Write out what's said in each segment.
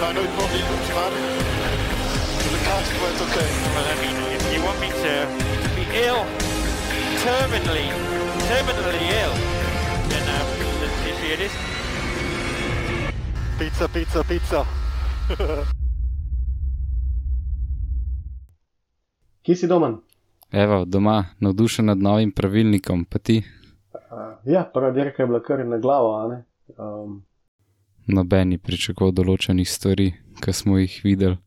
Ga nooit nog niet doen, maar de kaart wordt oké. Well, I mean, if you want me to be ill, terminally, terminally ill, then um, let's see see it is. Pizza, pizza, pizza. Kje si doma? Evo, doma, navdušen nad novim pravilnikom, pa ti, Uh, ja, prva dirka je bila kar na glavo, a ne. Um, nobeni pričakoval določenih stvari, ki smo jih videli.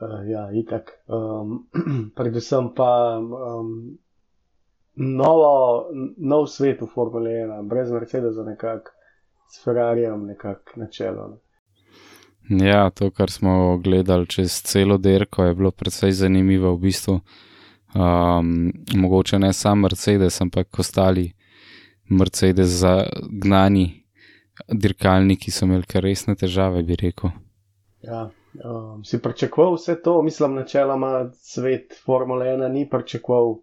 uh, ja, itak. Um, predvsem pa um, novo, nov svet v Formuli 1, brez Mercedesa nekako, s Ferrarijem nekako na čelo. Ne. Ja, to, kar smo gledali čez celo dirko, je bilo precej zanimivo v bistvu. Um, mogoče ne sam Mercedes, ampak ostali Mercedes zagnani dirkalniki so imeli kar resne težave, bi rekel. Ja, um, si pričakoval vse to, mislim, načeloma svet Formule 1 ni pričakoval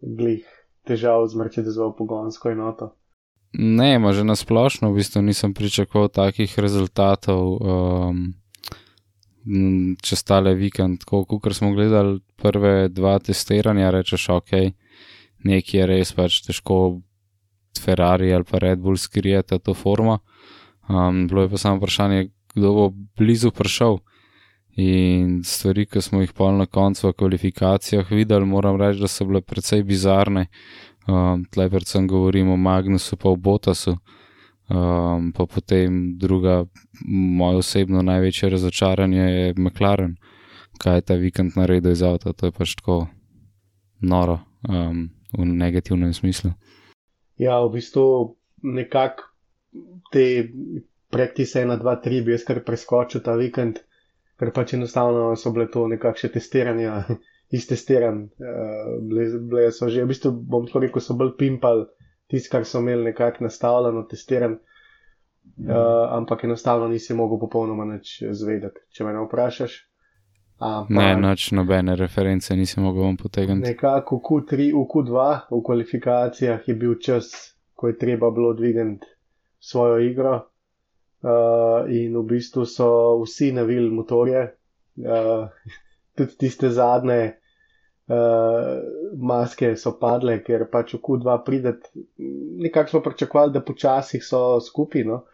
glih težav z Mercedesovo pogonsko enoto. Ne, ma že nasplošno v bistvu nisem pričakoval takih rezultatov um, m, čez tale vikend. Tako kot smo gledali prve dva testiranja, rečeš, ok, nekaj je res pač težko Ferrari ali pa Red Bull skrijete to formo. Um, bilo je pa samo vprašanje, kdo bo blizu prišel. In stvari, ki smo jih pol na koncu v kvalifikacijah videli, moram reči, da so bile precej bizarne. Um, Tlej predvsem govorimo o Magnusu, pa o Botasu. Um, pa potem druga, moje osebno največje razočaranje je McLaren, kaj je ta vikend naredil iz avta. To je pač tako noro um, v negativnem smislu. Ja, v bistvu nekako te praktise 1, 2, 3 bi jaz kar preskočil ta vikend, ker pač enostavno so bile to nekakšne testiranja, iztestiran. Uh, bile, bile so že, v bistvu bom tako rekel, so bolj pimpal tisto, kar so imeli nekako nastavljeno, testiran. Uh, ampak enostavno nisi mogel popolnoma nič zvedeti, če me ne vprašaš. Ampak, Ne, noč nobene reference nisem mogel potegniti. Nekako v Q3, v Q2, v kvalifikacijah je bil čas, ko je treba bilo dvigati svojo igro. Uh, in v bistvu so vsi navili motorje, uh, tudi tiste zadnje uh, maske so padle, ker pač v Q2 pridete. Nekako smo pričakovali, da počasih so skupaj, no?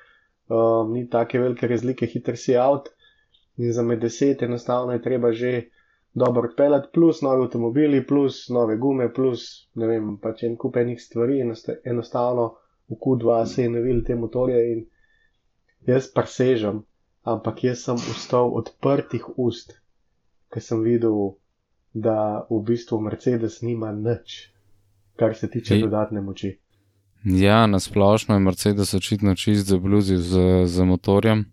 uh, ni take velike razlike, hiter si avt. In za med deset enostavno je treba že dobro odpeljati, plus novi avtomobili, plus nove gume, plus ne vem, pač en kup enih stvari. Enosta- Enostavno v Q2 se je navil te motorje in jaz presežem, ampak jaz sem ustal odprtih ust, ker sem videl, da v bistvu Mercedes nima nič, kar se tiče dodatne moči. Ja, nasplošno je Mercedes očitno čist zabluzil z, z motorjem.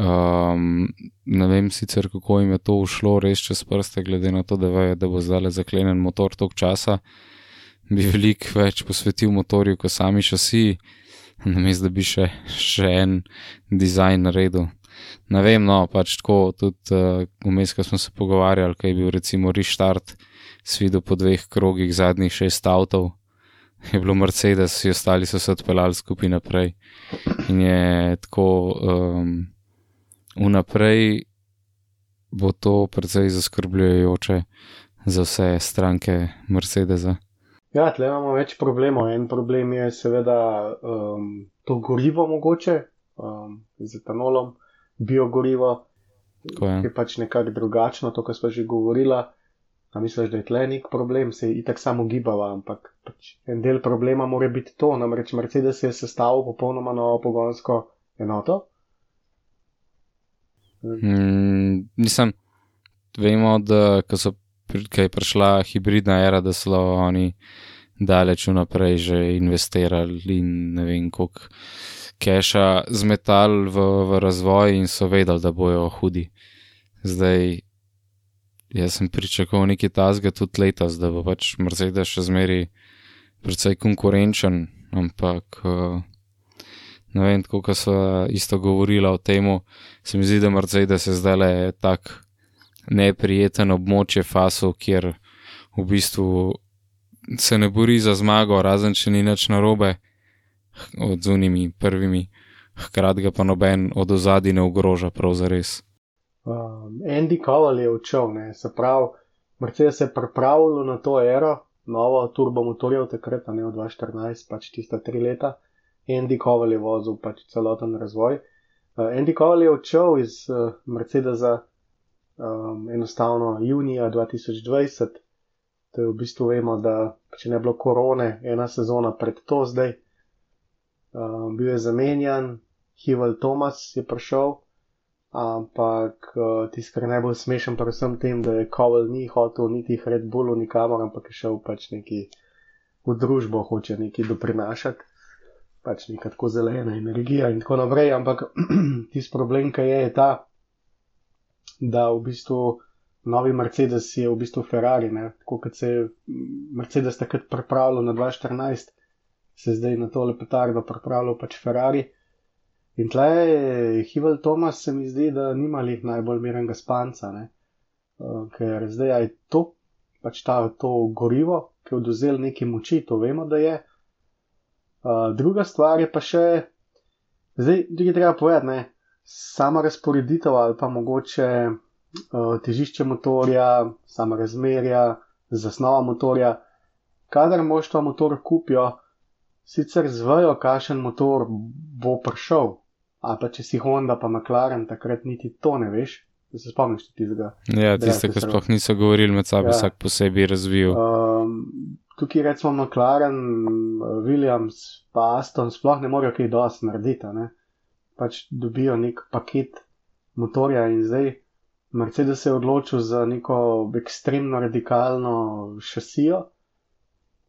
Um, ne vem sicer, kako jim je to ušlo res čez prste, glede na to, da vejo, da bo zdaj zaklenjen motor tok časa. Bi veliko več posvetil motorju, kot sami šasi, namesto da bi še, še en dizajn naredil. Ne vem, no, pač tako, tudi uh, vmes, ko smo se pogovarjali, kaj je bil recimo restart, svidel po dveh krogih zadnjih šest avtov, je bilo Mercedes, vsi ostali so se odpeljali skupaj naprej. In je tako um, vnaprej bo to precej zaskrbljujoče za vse stranke Mercedesa. Ja, tle imamo več problemov. En problem je seveda um, to gorivo mogoče um, z etanolom, biogorivo, Tako je. ki je pač nekako drugačno, to, kar smo že govorila. A misliš, da je tle nek problem, se je itak samo gibava, ampak pač en del problema mora biti to, namreč Mercedes je sestavil popolnoma novo pogonsko enoto. Mm, nisem, vemo, da ko pri- ko je prišla hibridna era, da so oni daleč vnaprej že investirali in ne vem, koliko keša zmetal v, v razvoj in so vedeli, da bojo hudi. Zdaj, jaz sem pričakoval nekaj tasga tudi letos, da bo pač Mercedes še zmeri precej konkurenčen, ampak uh, ne vem, kako so isto govorila o tem, se mi zdi, da Mercedes je zdaj le tak neprijeten območje faso, kjer v bistvu se ne bori za zmago, razen če ni nič narobe od zunimi prvimi, hkrati ga pa noben od ozadij ne ogroža prav zares. Um, Andy Cowell je odšel, ne, se pravi, Mercedes je pripravljal na to ero, novo turbo motorjev takrat, ne od 2014, pač tista tri leta. Andy Cowell je vozil pač celoten razvoj. Uh, Andy Cowell je odšel iz uh, Mercedesa um, enostavno junija 2020. To je v bistvu vemo, da če ne bilo korone, ena sezona pred to zdaj, um, bil je zamenjan, Hival Thomas je prišel, ampak uh, tisto, kar je najbolj smešen, pa vsem tem, da je Koval ni hotel niti Red Bullu nikamor, ampak je šel pač neki v družbo, hoče nekaj doprinašati, pač neka tako zelena energija in tako naprej, ampak tisti problem, ki je, je ta, da v bistvu novi Mercedes je v bistvu Ferrari, ne? tako kot se je Mercedes takrat pripravljal na 2014, se zdaj na tole petardo pripravljal pač Ferrari. In tle je Hivel Thomas, se mi zdi, da nima jih najbolj mirenega spanca, ne? Uh, ker zdaj je to, pač ta, to gorivo, ki je oduzel neki moči, to vemo, da je. Uh, druga stvar je pa še, zdaj, tudi treba povedati, ne, sama razporeditev ali pa mogoče uh, težišče motorja, sama razmerja, zasnova motorja. Kadar moštva motor kupijo, sicer zvejo, kakšen motor bo prišel, a pa če si Honda pa McLaren, takrat niti to ne veš. Da se spomniš tistega. Ja, tiste, ki sploh niso govorili med sabo, ja. vsak posebej razvil. Um, tukaj recimo McLaren, Williams, pa Aston sploh ne morejo kaj dosti narediti. Ne? Pač dobijo nek paket motorja in zdaj Mercedes se je odločil za neko ekstremno radikalno šasijo.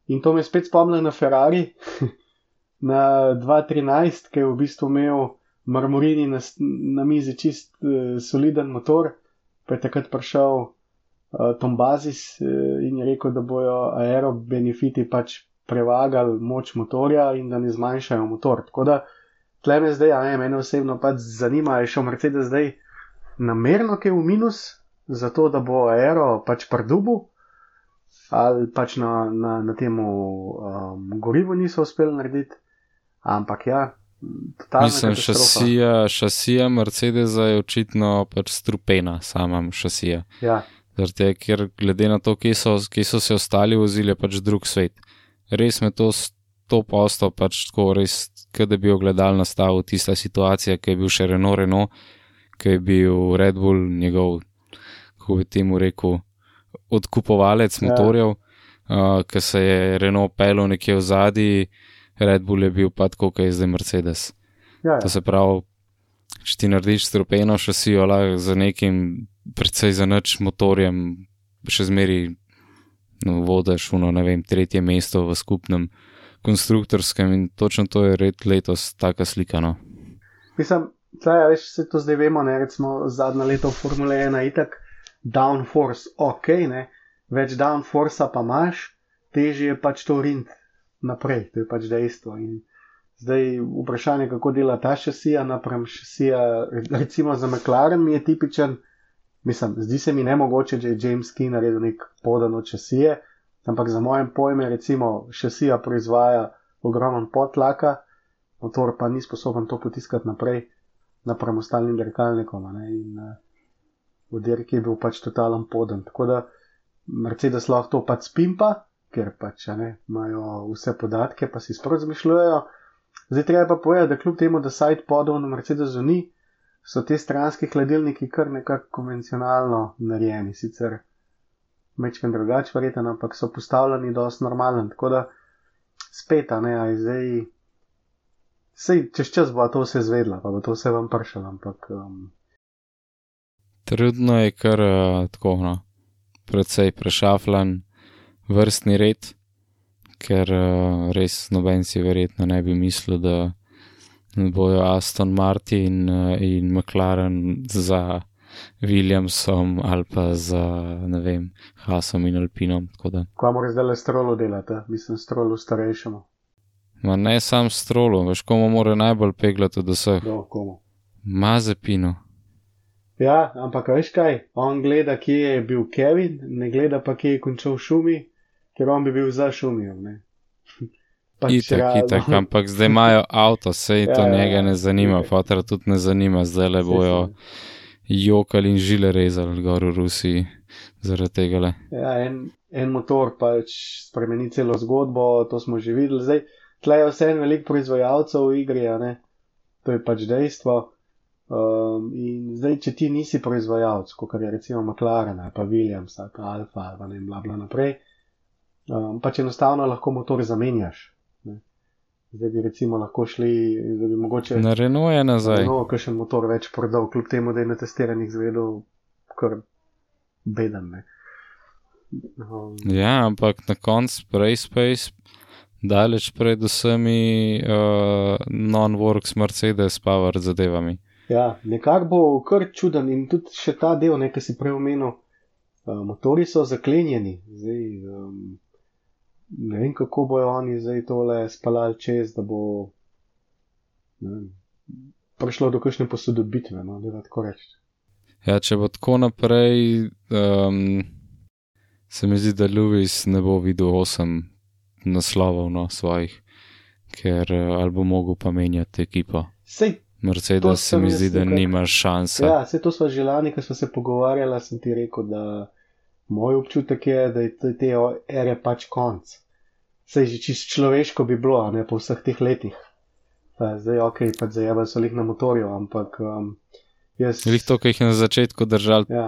In to me spet spomni na Ferrari, na 2.13, ki je v bistvu imel marmorini na, na mizi čist uh, soliden motor, pa je takrat prišel uh, Tom Bazis uh, in je rekel, da bojo aerobenefiti pač prevagali moč motorja in da ne zmanjšajo motor. Tako da tle me zdaj, a ne, mene osebno pač zanima, je šel Mercedes zdaj namerno kaj v minus, zato da bo aero pač prdubu, ali pač na, na, na tem um, gorivu niso uspeli narediti. Ampak ja, Mislim, šasija, šasija Mercedesa je očitno pač strupena, sama šasija. Ja. Zarte, ker glede na to, kje so, kje so se ostali vozili, je pač drug svet. Res me to to posto pač tako res, da bi ogledal nastavil tista situacija, ki je bil še Renault Renault, ki je bil Red Bull njegov, kako bi temu rekel, odkupovalec ja. motorjev, uh, ki se je Renault pelil nekje v zadnji, Red Bull je bil pa tako, kot je zdaj Mercedes. Ja, ja. To se pravi, če ti narediš stropeno šasijo z nekim predvsej za noč motorjem, še zmeri no, vodiš v no, ne vem, tretje mesto v skupnem konstruktorskem in točno to je red letos taka slika. No. Mislim, Tle, ja, veš, se to zdaj vemo, ne, recimo zadnja leta v Formule 1, itak, downforce, ok, ne, več downforce pa imaš, težje je pač to rind naprej, to je pač dejstvo. In zdaj vprašanje, kako dela ta šasija napram šasija, recimo za McLaren je tipičen, mislim, zdi se mi nemogoče, da je James Key naredil nek podan od šasije, ampak za mojem pojme, recimo, šasija proizvaja ogromen potlaka, motor pa ni sposoben to potiskati naprej napram ostalim dirkalnikom. In uh, v dirki je bil pač totalen poden. Tako da Mercedes lahko to pač spimpa, ker pač ne, imajo vse podatke, pa si sporoz zmišljujejo. Zdaj treba pa povedati, da kljub temu, da side podov na Mercedesu ni, so te stranski hladilniki kar nekako konvencionalno narejeni. Sicer mečken drugač, verjeten, ampak so postavljeni dosti normalen. Tako da spet, ne, a zdaj Sej, čez čas bo to vse zvedla, pa bo to vse vam pršalo. Ampak. Um... Trudno je kar uh, tako, no, predvsej prešaflan vrstni red, ker uh, res noben si verjetno ne bi mislil, da bojo Aston Martin uh, in McLaren za Williamsom ali pa za, ne vem, Hasom in Alpinom. Kva mora zdaj le strolo delati, eh? mislim, strolo starejšemu. Ma ne sam strolo, veš, komu mora najbolj peglati od vseh. Do, komu. Mazepino. Ja, ampak veš kaj, on gleda, kje je bil Kevin, ne gleda pa, kje je končal šumi, ker on bi bil za šumijo. ne. Pač Itak, realno. itak, ampak zdaj imajo avto, sej to Ja, ja, njega ja. ne zanima, Itak. fotor tudi ne zanima, zdaj le bojo jokali in žile rezali gor v Rusiji zaradi tega. Le. Ja, en, en motor pač spremeni celo zgodbo, to smo že videli. Zdaj, tle je vse en velik proizvajalcev v igri, a ne? to je pač dejstvo. Um, in zdaj, če ti nisi proizvajalec, kot je recimo McLaren ali pa Williams ali pa Alfa ali pa ne bla bla naprej, um, pač enostavno lahko motor zamenjaš. Zdaj bi recimo lahko šli, da bi mogoče Na Renault je nazaj. No, kakšen motor več prodal, kljub temu, da je na testiranjih zvedel kar beden. Ne. Um, Ja, ampak na koncu PreySpace, daleč pred vsemi uh, non-works Mercedes Power zadevami. ja, nekako bo kar čuden in tudi še ta del, ne, ki si prej omenil, uh, motori so zaklenjeni. Zdaj, um, ne vem, kako bojo oni zdaj tole spalali čez, da bo vem, prišlo do kakšne posodobitve, no, da tako rečem. Ja, če bo tako naprej, um, se mi zdi, da Lewis ne bo videl osem naslovov no, svojih, ker uh, ali bo mogel pa menjati ekipo. Sej, Mercedes se mi zdi, da nekako- nima šanse. Ja, vse to smo že lani, ko smo se pogovarjali, sem ti rekel, da moj občutek je, da je te ere pač konc. Sej že čisto človeško bi bilo, ne po vseh teh letih. Pa zdaj, ok, pač zajebali so jih na motorju, ampak um, jaz. Lih to, ki jih je na začetku držal Ja,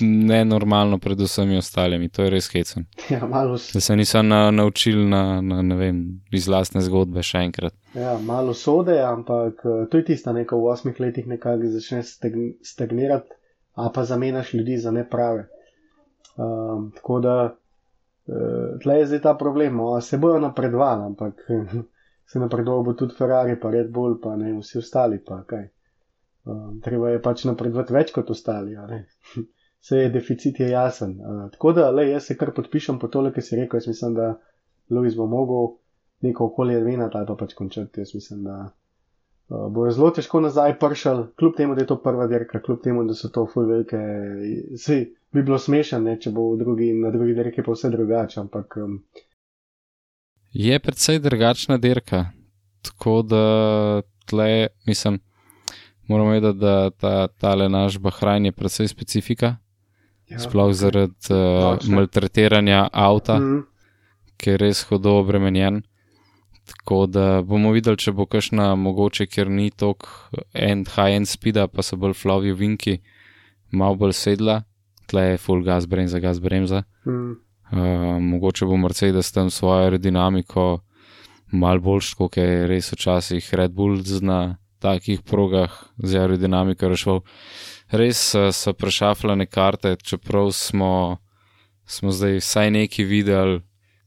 nenormalno pred vsemi ostalimi, to je res hecen. ja, malo, s- Da se niso na, naučili na, na, ne vem, iz lastne zgodbe še enkrat. ja, malo sode, ampak uh, to je tista neka v osmih letih nekako začne stagn stagnirati, a pa zamenjaš ljudi za neprave. Um, tako da tle je zdaj ta problem, o, se bojo napredovali, ampak se napredoval bo tudi Ferrari, pa Red Bull, pa ne vsi ostali, pa kaj. Um, treba je pač napredovati več kot ostali. Vse je deficit je jasen. Uh, tako da, le, jaz se kar podpišem po tole, kar si rekel, jaz mislim, da Louis bo mogel neko okolje venati ali pa pač končati. Jaz mislim, da uh, bo zelo težko nazaj pršal, kljub temu, da je to prva dirka, kljub temu, da so to full velike. Sej bi bilo smešno, če bo drugi, na drugi dirki pa vse drugače, ampak um, Je precej drugačna dirka, tako da tle, mislim, moramo vedeti, da ta tale naš Bahrajn je precej specifika, ja, sploh zaradi uh, Točno. maltretiranja avta. Mhm. ki je res hudo obremenjen. Tako da bomo videli, če bo kakšna mogoče, ker ni toliko end high-end speeda, pa so bolj flovi vinki, malo bolj sedla, tle je full gas bremza, gas bremza. Mhm. Uh, mogoče bo Mercedes tam svojo aerodinamiko mal boljš, kot je res včasih Red Bull na takih progah z aerodinamiko rešil. Res uh, so prešafljane karte, čeprav smo, smo zdaj vsaj neki videli,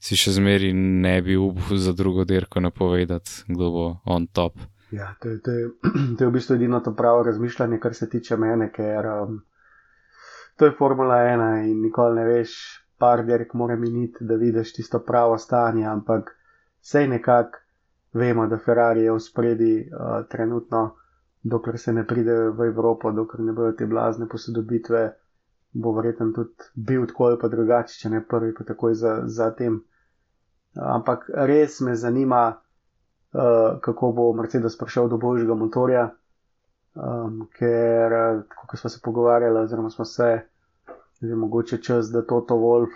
si še zmeri ne bi upal za drugo dirko napovedati, kdo bo on top. Ja, to je, to, je, to je v bistvu edino to pravo razmišljanje, kar se tiče mene, ker um, to je Formula 1 in nikoli ne veš, par dirk mora miniti, da vidiš tisto pravo stanje, ampak vsej nekako vemo, da Ferrari je v spredi uh, trenutno, dokler se ne pride v Evropo, dokler ne bodo te blazne posodobitve, bo verjetno tudi bil tako ali pa drugače, če ne prvi, pa takoj za, za tem. Ampak res me zanima, uh, kako bo Mercedes prišel do boljšega motorja, um, ker, uh, kot smo se pogovarjali, oziroma smo se, je mogoče čas, da Toto Wolf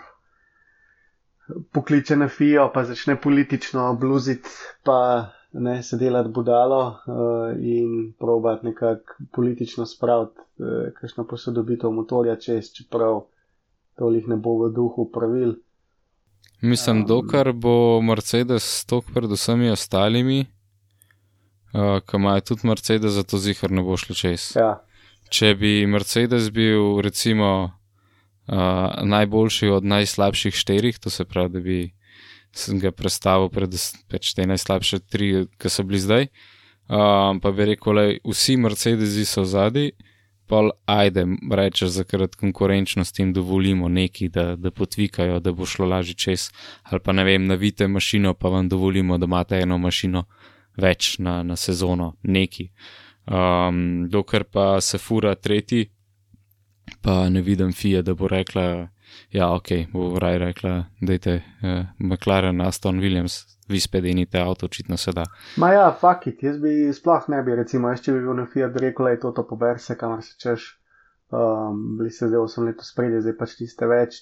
pokliče na FIO, pa začne politično bluziti, pa ne se delati budalo uh, in probati nekako politično spraviti, uh, kakšno posodobitev motorja čez, čeprav to jih ne bo v duhu pravil. Mislim, Um, dokler bo Mercedes stok pred vsemi ostalimi, uh, ki imajo tudi Mercedes, zato zihar ne bo šlo čez. Ja, Če bi Mercedes bil recimo uh, najboljši od najslabših štirih, to se pravi, da bi sem ga predstavil pred pač te najslabše tri, ki so bili zdaj, um, pa bi rekel, le, vsi Mercedesi so zadnji, pa ajde, rečeš, zakrat konkurenčnosti jim dovolimo neki, da, da potvikajo, da bo šlo lažje čez, ali pa ne vem, navite mašino, pa vam dovolimo, da imate eno mašino več na, na sezono, neki. Um, dokler pa se fura tretji, pa ne vidim fije, da bo rekla, ja, ok, bo raj rekla, dajte uh, McLaren, Aston Williams, vi spet denite avto, očitno se da. Ma ja, fuck it, jaz bi sploh ne bi, recimo, jaz če bi bil na Fiat, rekel, da je to to pober se, kamor se češ, um, bili ste zdaj 8 let spredi, zdaj pač niste več.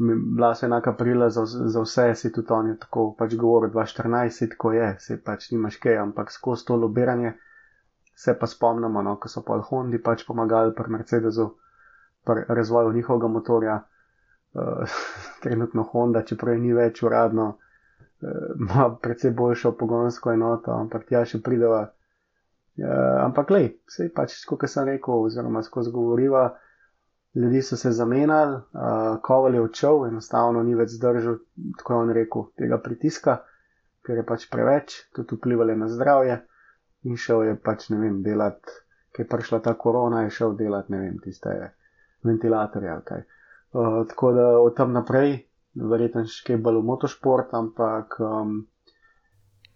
Bila se enaka prila za, za vse, si tudi on je tako pač govoril, 2014, si tako je, si pač nimaš kaj, ampak skozi to lobiranje se pa spomnimo, no, ko so pa Hondi pač pomagali pri Mercedesu, pri razvoju njihovega motorja. Uh, trenutno Honda, čeprav ni več uradno, ima precej boljšo pogonsko enoto, ampak tja še prideva. Uh, ampak, lej, vse pač, kot sem rekel, oziroma skozi govoriva, ljudi so se zamenjali, uh, Koval je odšel, enostavno ni več zdržal, tako je on rekel, tega pritiska, ker je pač preveč, tudi vplivali na zdravje in šel je pač, ne vem, delati, ker je prišla ta korona, je šel delati, ne vem, tiste ventilatorje ali kaj. Uh, tako da od tam naprej, verjetno še kaj bolj v motošport, ampak um,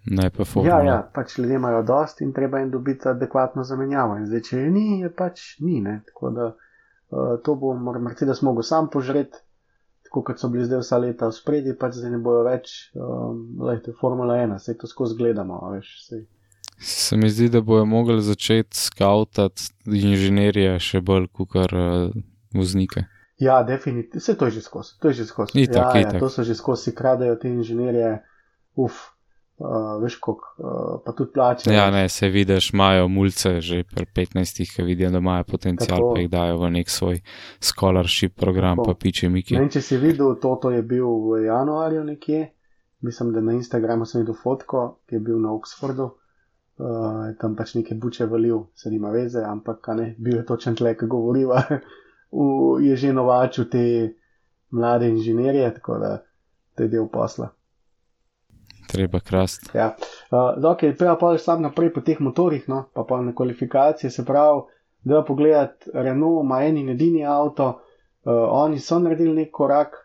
Ne pa ja, formula. ja, pač ljudje imajo dost in treba jim dobiti adekvatno zamenjavo. In zdaj, če je ni, je pač ni. Ne? Tako da uh, to bo mor- Mercedes mogel sam požreti, tako kot so bili zdaj vsa leta v spredi, pač zdaj ne bojo več, um, lejte, Formula 1, se to skozi gledamo, veš. Sej. Se mi zdi, da bojo mogli začeti skautati inženirje še bolj kot uh, voznike. Ja, definitivno, vse to je že skozi, to je že skozi. Itak, ja, itak. ja, to so že skozi, kradejo te inženirje, uf, uh, veš koliko, uh, pa tudi plače. Ja, ne, se vidiš, imajo mulce že pri 15, ki vidijo, da imajo potencial, Tako. pa jih dajo v nek svoj scholarship program, Tako. pa piče Miki. Ne če si videl, Toto je bil v januarju nekje, mislim, da na Instagramu sem videl fotko, ki je bil na Oxfordu. Uh, tam pač nekaj buče valil, se nima veze, ampak ne, bil je točen tle, ki govoriva, v, je že novačil te mlade inženirje, tako da to je del posla. Treba krast. Ja. Uh, ok, treba pa sam naprej po teh motorjih, no, pa pa na kvalifikacije, se pravi, da pogledati, Renault ima en in edini avto, uh, oni so naredili nek korak,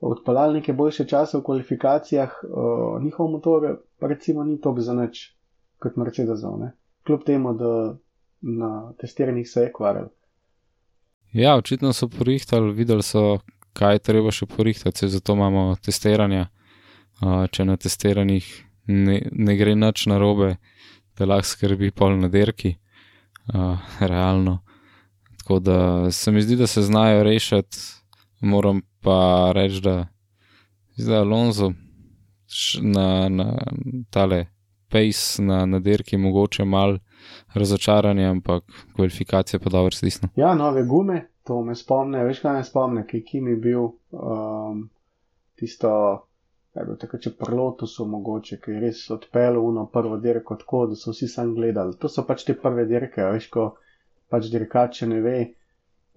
odpeljali neke boljše čase v kvalifikacijah, uh, njihov motor pa recimo ni top za nič kot Mercedesov, ne. Kljub temu, da na testiranjih se je kvaril. Ja, očitno so porihtali, videli so, kaj je treba še porihtati, zato imamo testiranja. Uh, če na testiranjih ne, ne gre nič narobe, da lahko skrbi pol na derki, uh, realno. Tako da se mi zdi, da se znajo rešiti, moram pa reči, da zdaj Alonso na, na tale pace na, na derki mogoče mal razočaranje, ampak kvalifikacije pa dobro stisno. Ja, nove gume, to me spomne, veš kaj me spomne, ki Kim je bil um, tisto, kaj bo tako, če prlotu so mogoče, ki je res odpeljal uno prvo dirko tako, da so vsi sam gledali. To so pač te prve dirke, veš, ko pač dirkač še ne ve.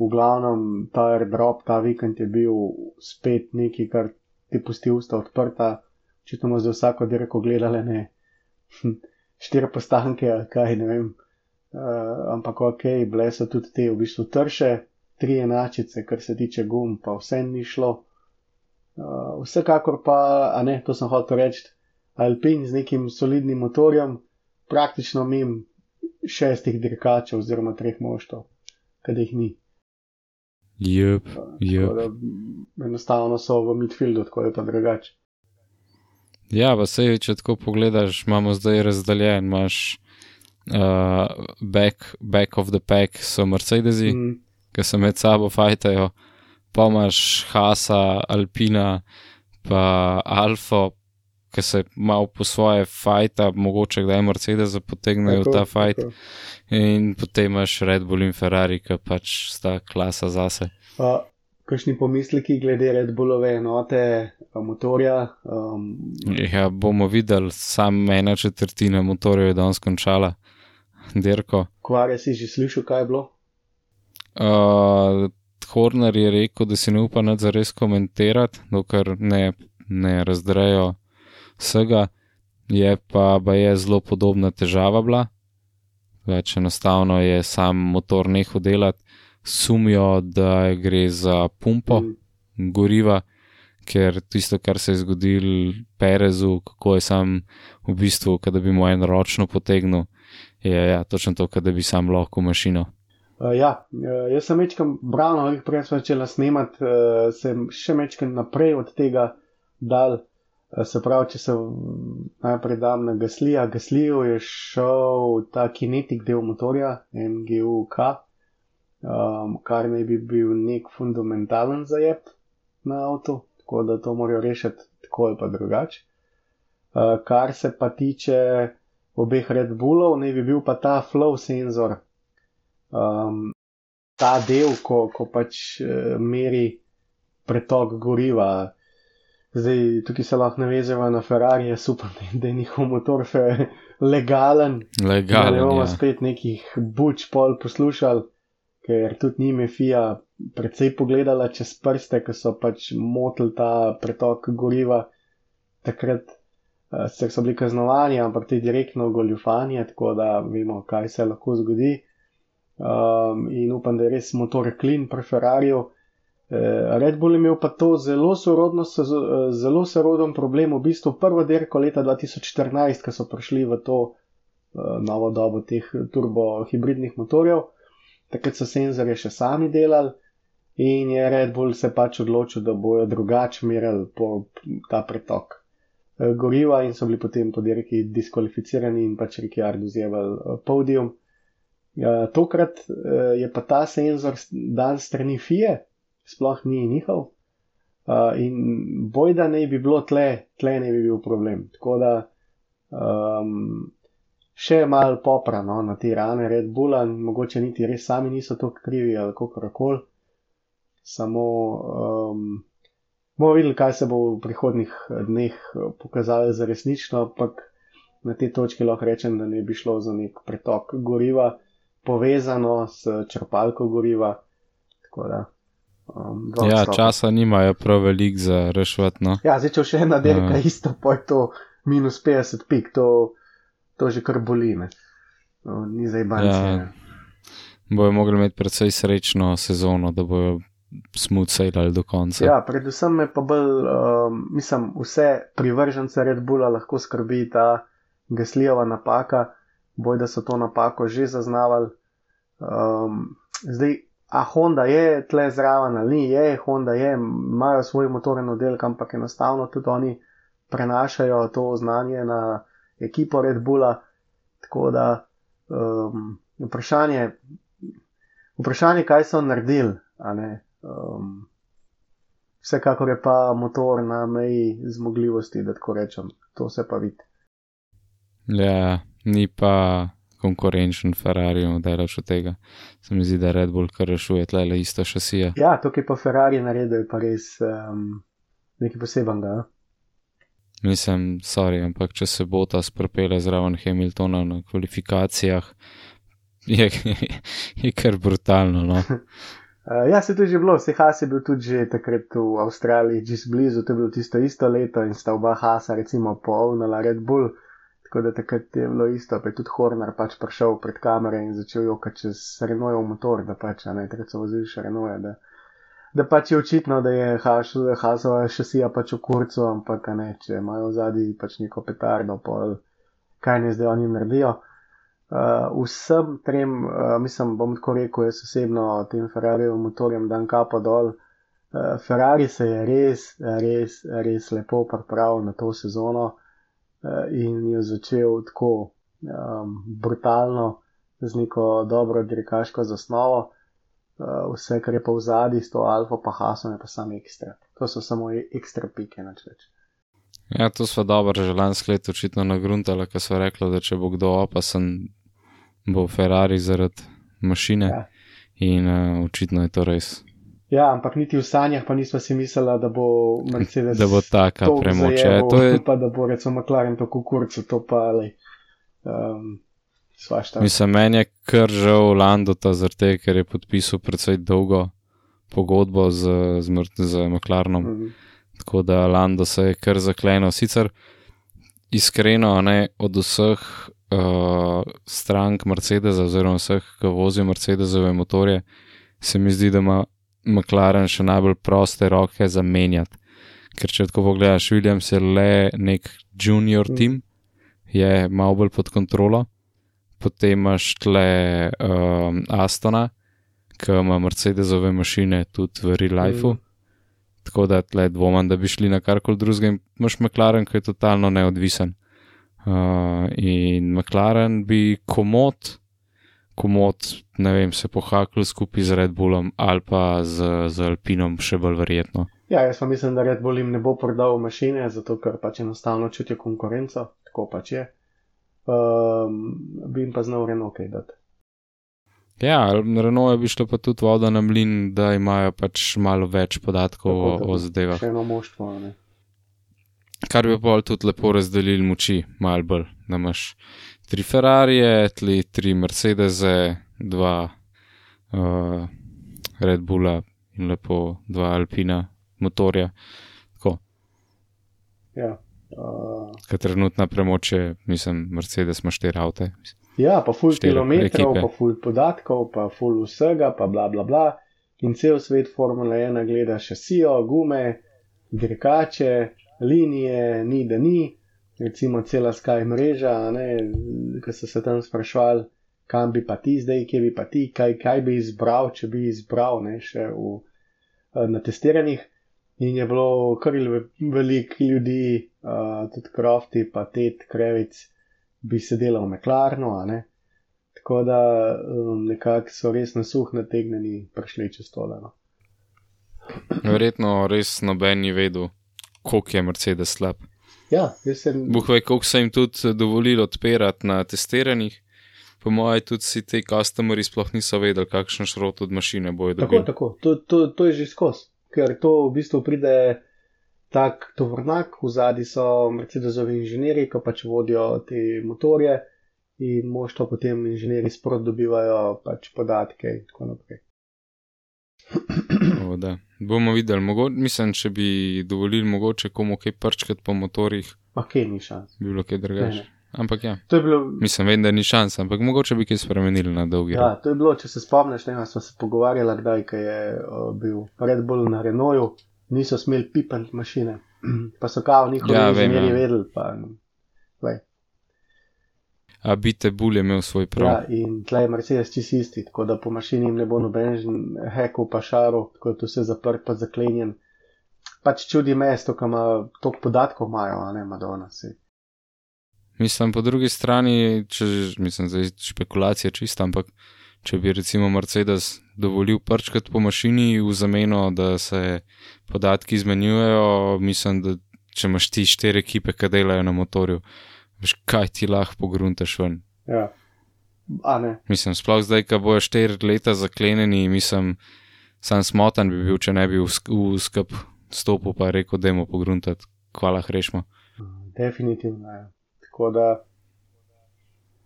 V glavnem ta airdrop ta vikend je bil spet nekaj, kar ti pusti usta odprta. Očitno bomo zdaj vsako dirko gledali, ne štiri postanke ali kaj, ne vem. Uh, ampak ok, bile so tudi te v bistvu trše, tri enačice, kar se tiče gum, pa vse ni šlo. Uh, vsekakor pa, a ne, to sem hotel reči, Alpin z nekim solidnim motorjem, praktično mim šestih dirkačev oziroma treh moštov, kad jih ni. Jup, Tako jup. da, enostavno so v midfieldu, tako je pa drugače. Ja, pa sej, če tako pogledaš, imamo zdaj razdeljen, imaš uh, back, back of the pack, so Mercedesi, mm. Ki se med sabo fajtajo, pa imaš Hasa, Alpina, pa Alfa, ki se malo po svoje fajta, mogoče kdaj Mercedes potegnejo tako, ta fajt, tako. in potem imaš Red Bull in Ferrari, ki pač sta klasa zase. Uh, kakšni pomisleki glede Red Bullove enote, a, motorja? Um, Ja, bomo videli, sam ena četrtina motorjev je danes končala, dirko. Kvarje si že slišal, kaj je bilo? Uh, Horner je rekel, da si ne upa nad zares komentirati, dokler ne, ne razdrejo vsega. Je pa, pa je zelo podobna težava bila, več enostavno je sam motor nehal delati, sumijo, da gre za pumpo Mm. goriva, ker tisto, kar se je zgodilo Perezu, kako je sam v bistvu, da bi mu en ročno potegnil, je ja, točno to, da bi sam lahko mašino. Uh, ja, uh, jaz sem večkrat bral, no, prej sem začela snemati, uh, sem še večkrat naprej od tega dal. Uh, se pravi, če se najprej dam na Gaslija, Gasliju je šel ta kinetik del motorja, MGUK, um, kar naj bi bil nek fundamentalen zajeb na avtu, tako da to morajo rešiti tako ali pa drugače. Uh, kar se pa tiče obeh Red Bullov, naj bi bil pa ta flow senzor, um, ta del, ko, ko pač uh, meri pretok goriva. Zdaj, tukaj se lahko navezemo na Ferrari, je super, da je njihov motor fe, legalen. Da ne Legalen. bomo Ja. spet nekih buč pol poslušali, ker tudi njim je FIA precej pogledala čez prste, ko so pač motili ta pretok goriva. Takrat uh, sicer so bili kaznovani, ampak te direktno goljufanje, tako da vemo, kaj se lahko zgodi. Um, in upam, da je res motor klin pri Ferrariju. Eh, Red Bull je imel pa to zelo sorodno, eh, zelo soroden problem, v bistvu prvo dirko leta 2014, ko so prišli v to eh, novo dobo teh turbo-hibridnih motorjev. Takrat so senzorje še sami delali in je Red Bull se pač odločil, da bojo drugače merili po ta pretok eh, goriva in so bili potem po dirki diskvalificirani in pač Ricciardo zjeval eh, podium. Ja, tokrat eh, je pa ta senzor dan strani FIE, sploh ni njihov. In bojda ne bi bilo tle, tle ne bi bil problem. Tako da um, še malo poprano na te rane Red Bulla, mogoče niti res sami niso to krivi ali kako koli. Samo um, bomo videli, kaj se bo v prihodnih dneh eh, pokazalo za resnično, ampak na tej točki lahko rečem, da ne bi šlo za nek pretok goriva, povezano s črpalko goriva. Tako da. Um, Ja, odstopa. časa nimajo prav velik za reševati. No. Ja, zdaj, če še ena dirka, Ja. isto pa je to minus 50 pik, to, to že kar boli. Ne? No, ni zdaj banci. Ja. Bojo mogli imeti precej srečno sezono, da bojo smut sejlali do konca. Ja, predvsem me pa bolj, um, mislim, vse privržence Red Bulla lahko skrbi ta gaslijeva napaka, boj da so to napako že zaznavali. Um, zdaj, a Honda je tle zraven ali ni, je, Honda je, imajo svoj motoren oddelek, ampak enostavno tudi oni prenašajo to znanje na ekipo Red Bulla. Tako da um, vprašanje, vprašanje, kaj so naredili, a ne. Um, vsekakor je pa motor na meji zmogljivosti, da tako rečem. To se pa vidi. Ja, ni pa konkurenčen Ferrari, daleč od tega. Se mi zdi, da Red Bull kar rešuje tle isto šasije. Ja, to, ki je pa Ferrari naredil, je pa res um, nekaj posebenega. Mislim, sorry, ampak če se bo ta spropela zraven Hamiltona na kvalifikacijah, je, je kar brutalno. No. Uh, ja, se je to že bilo, se Has je bil tudi že takrat v Avstraliji, že blizu, to je bilo tisto isto leto in sta oba Hasa recimo povnala Red Bull, tako da takrat je bilo isto, pa je tudi Horner pač prišel pred kamere in začel jokati čez Renaultov motor, da pač, ne, takrat so vozili še Renault, da, da pač je očitno, da je Has, Hasova šasija pač v kurcu, ampak ne, če imajo v zadnji pač neko petardo, pol, kaj ne zdaj oni naredijo. Uh, vsem trem, uh, mislim, bom tako rekel, jaz osebno tem Ferrarijem motorjem dan kapo dol. Uh, Ferrari se je res, res, res lepo pripravil na to sezono uh, in je začel tako um, brutalno, z neko dobro dirkaško zasnovo. Uh, vse, kar je pa v zadnji, s to Alfa pa Hasom, je pa samo ekstra. To so samo e- ekstra pike, nič več. Ja, to smo dobro že lansko leto očitno nagruntali, ker so rekli, da če bo kdo opasen, bo Ferrari zaradi mašine. Ja. In uh, očitno je to res. Ja, ampak niti v sanjah pa nismo si mislili, da bo Mercedes. Da bo taka premoč. Ja, to je, Pa da bo recimo McLaren to kukurcu, to pa ali. Um, svašta. mislim, meni je kar žal Landota, tega, ker je podpisal predvsej dolgo pogodbo z, z, z McLarenom. Mhm. Tako da Lando se je kar zaklenil. Sicer iskreno, ne, od vseh uh, strank Mercedesa, oziroma vseh, ki vozijo Mercedesove motorje, se mi zdi, da ima McLaren še najbolj proste roke za menjati. Ker če tako pogledaš, Williams je le nek junior team, je malo bolj pod kontrolo, potem imaš tle um, Astona, ki ima Mercedesove mašine tudi v real lifeu. Mm. Tako da tle dvomam, da bi šli na karkoli drugega. in Imaš McLaren, ki je totalno neodvisen. Uh, in McLaren bi komod, komod, ne vem, se pohakal skupaj z Red Bullom ali pa z, z Alpinom, še bolj verjetno. Ja, jaz pa mislim, da Red Bull jim ne bo prodal mašine, zato ker pač enostavno čutijo konkurenco, tako pač je. Um, bi jim pa znal Renault kaj dati. Ja, Renault bi šlo pa tudi voda na mlin, da imajo pač malo več podatkov Tako, o, o zadevah. Še eno moštvo. Ne? Kar bi pa tudi lepo razdelili moči, malo bolj. Da imaš tri Ferrarije, tli tri Mercedese, dva uh, Red Bulla in lepo dva Alpina motorja. Tako, Ja. Uh, ker trenutna premoč je, mislim, Mercedes ima štiri avte. ja, pa ful kilometrov, ekipe. pa ful podatkov, pa ful vsega, pa bla bla bla. In cel svet Formule 1 gleda šasijo, gume, dirkače, linije, ni da ni. Recimo cela Sky mreža, ki so se tam sprašvali, kam bi pa ti zdaj, kje bi pa ti, kaj, kaj bi izbral, če bi izbral ne, še v, eh, na testiranjih. In je bilo kar veliko ljudi, uh, tudi krofti, pa tet, krevic, bi sedela v meklarnu, a ne. Tako da um, nekako so res na suh nategnjeni prišli čez tole. No. Verjetno res noben ni vedel, koliko je Mercedes slab. Ja, jaz sem. Bog ve, koliko so jim tudi dovolili odpirati na testiranjih. Po mojem, tudi vsi ti customeri sploh niso vedeli, kakšen šrot od mašine bojo Tako, dobili. tako, to, to, to je že skozi, ker to v bistvu pride tak tovornak, v zadnji so Mercedesovi inženirji, ki pač vodijo te motorje in možto potem inženirji sprot dobivajo pač podatke in tako naprej. O, da. Bomo videli, mogo, mislim, če bi dovolili mogoče komu kaj prčkati po motorjih, Ma kje ni šans. bi bilo kaj drugače. Ampak ja, To je bilo, mislim, vem, da ni šans, ampak mogoče bi kaj spremenili na dolgi ja, rok. to je bilo, če se spomniš, ne, smo se pogovarjali, kdaj je uh, bil Red Bull na Renaultu, niso smeli pipati mašine, pa so kao njihovi Ja, ja, inženirji ja. vedeli. Pa, lej, A bite bulj je imel svoj prav. Ja, in tle je Mercedes čist isti, tako da po mašini jim ne bo noben hekov pa šarov, tako da je to vse zaprt pa zaklenjen. Pač čudi mesto, ki ima toliko podatkov, imajo, a ne Madonna. Si. Mislim, po drugi strani, če mislim, zdaj špekulacije čista, ampak če bi recimo Mercedes dovolil prčkati po mašini v zameno, da se podatki izmenjujejo, mislim, da če imaš ti štiri ekipe, ki delajo na motorju, veš, kaj ti lahko pogruntaš ven. Ja. A ne, Mislim, sploh zdaj, ko bojo štiri leta zaklenjeni, mislim, sam smotan bi bil, če ne bi v, v skup stopil pa rekel, da jemo pogruntati, hvala hrešmo. definitivno je. Tako da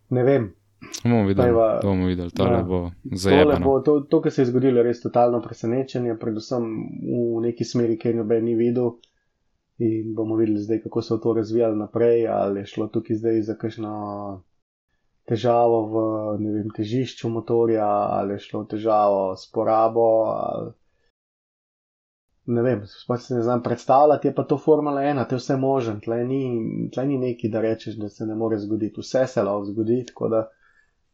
ne vem. Bomo videli, Dajva- bomo videli, tole ja. bo zajebano. Bo, to, to, kar se je zgodilo, je res totalno presenečenje, predvsem v neki smeri, ki je noben ni videl. In bomo videli zdaj, kako se bo to razvijalo naprej, ali je šlo tukaj zdaj za kakšno težavo v vem, težišču motorja, ali je šlo težavo s porabo. Ali... Ne vem, sploh se ne znam predstavljati, je pa to Formula 1, to je vse možen, tle ni, tle ni neki, da rečeš, da se ne more zgoditi, vse se lahko zgodi, tako da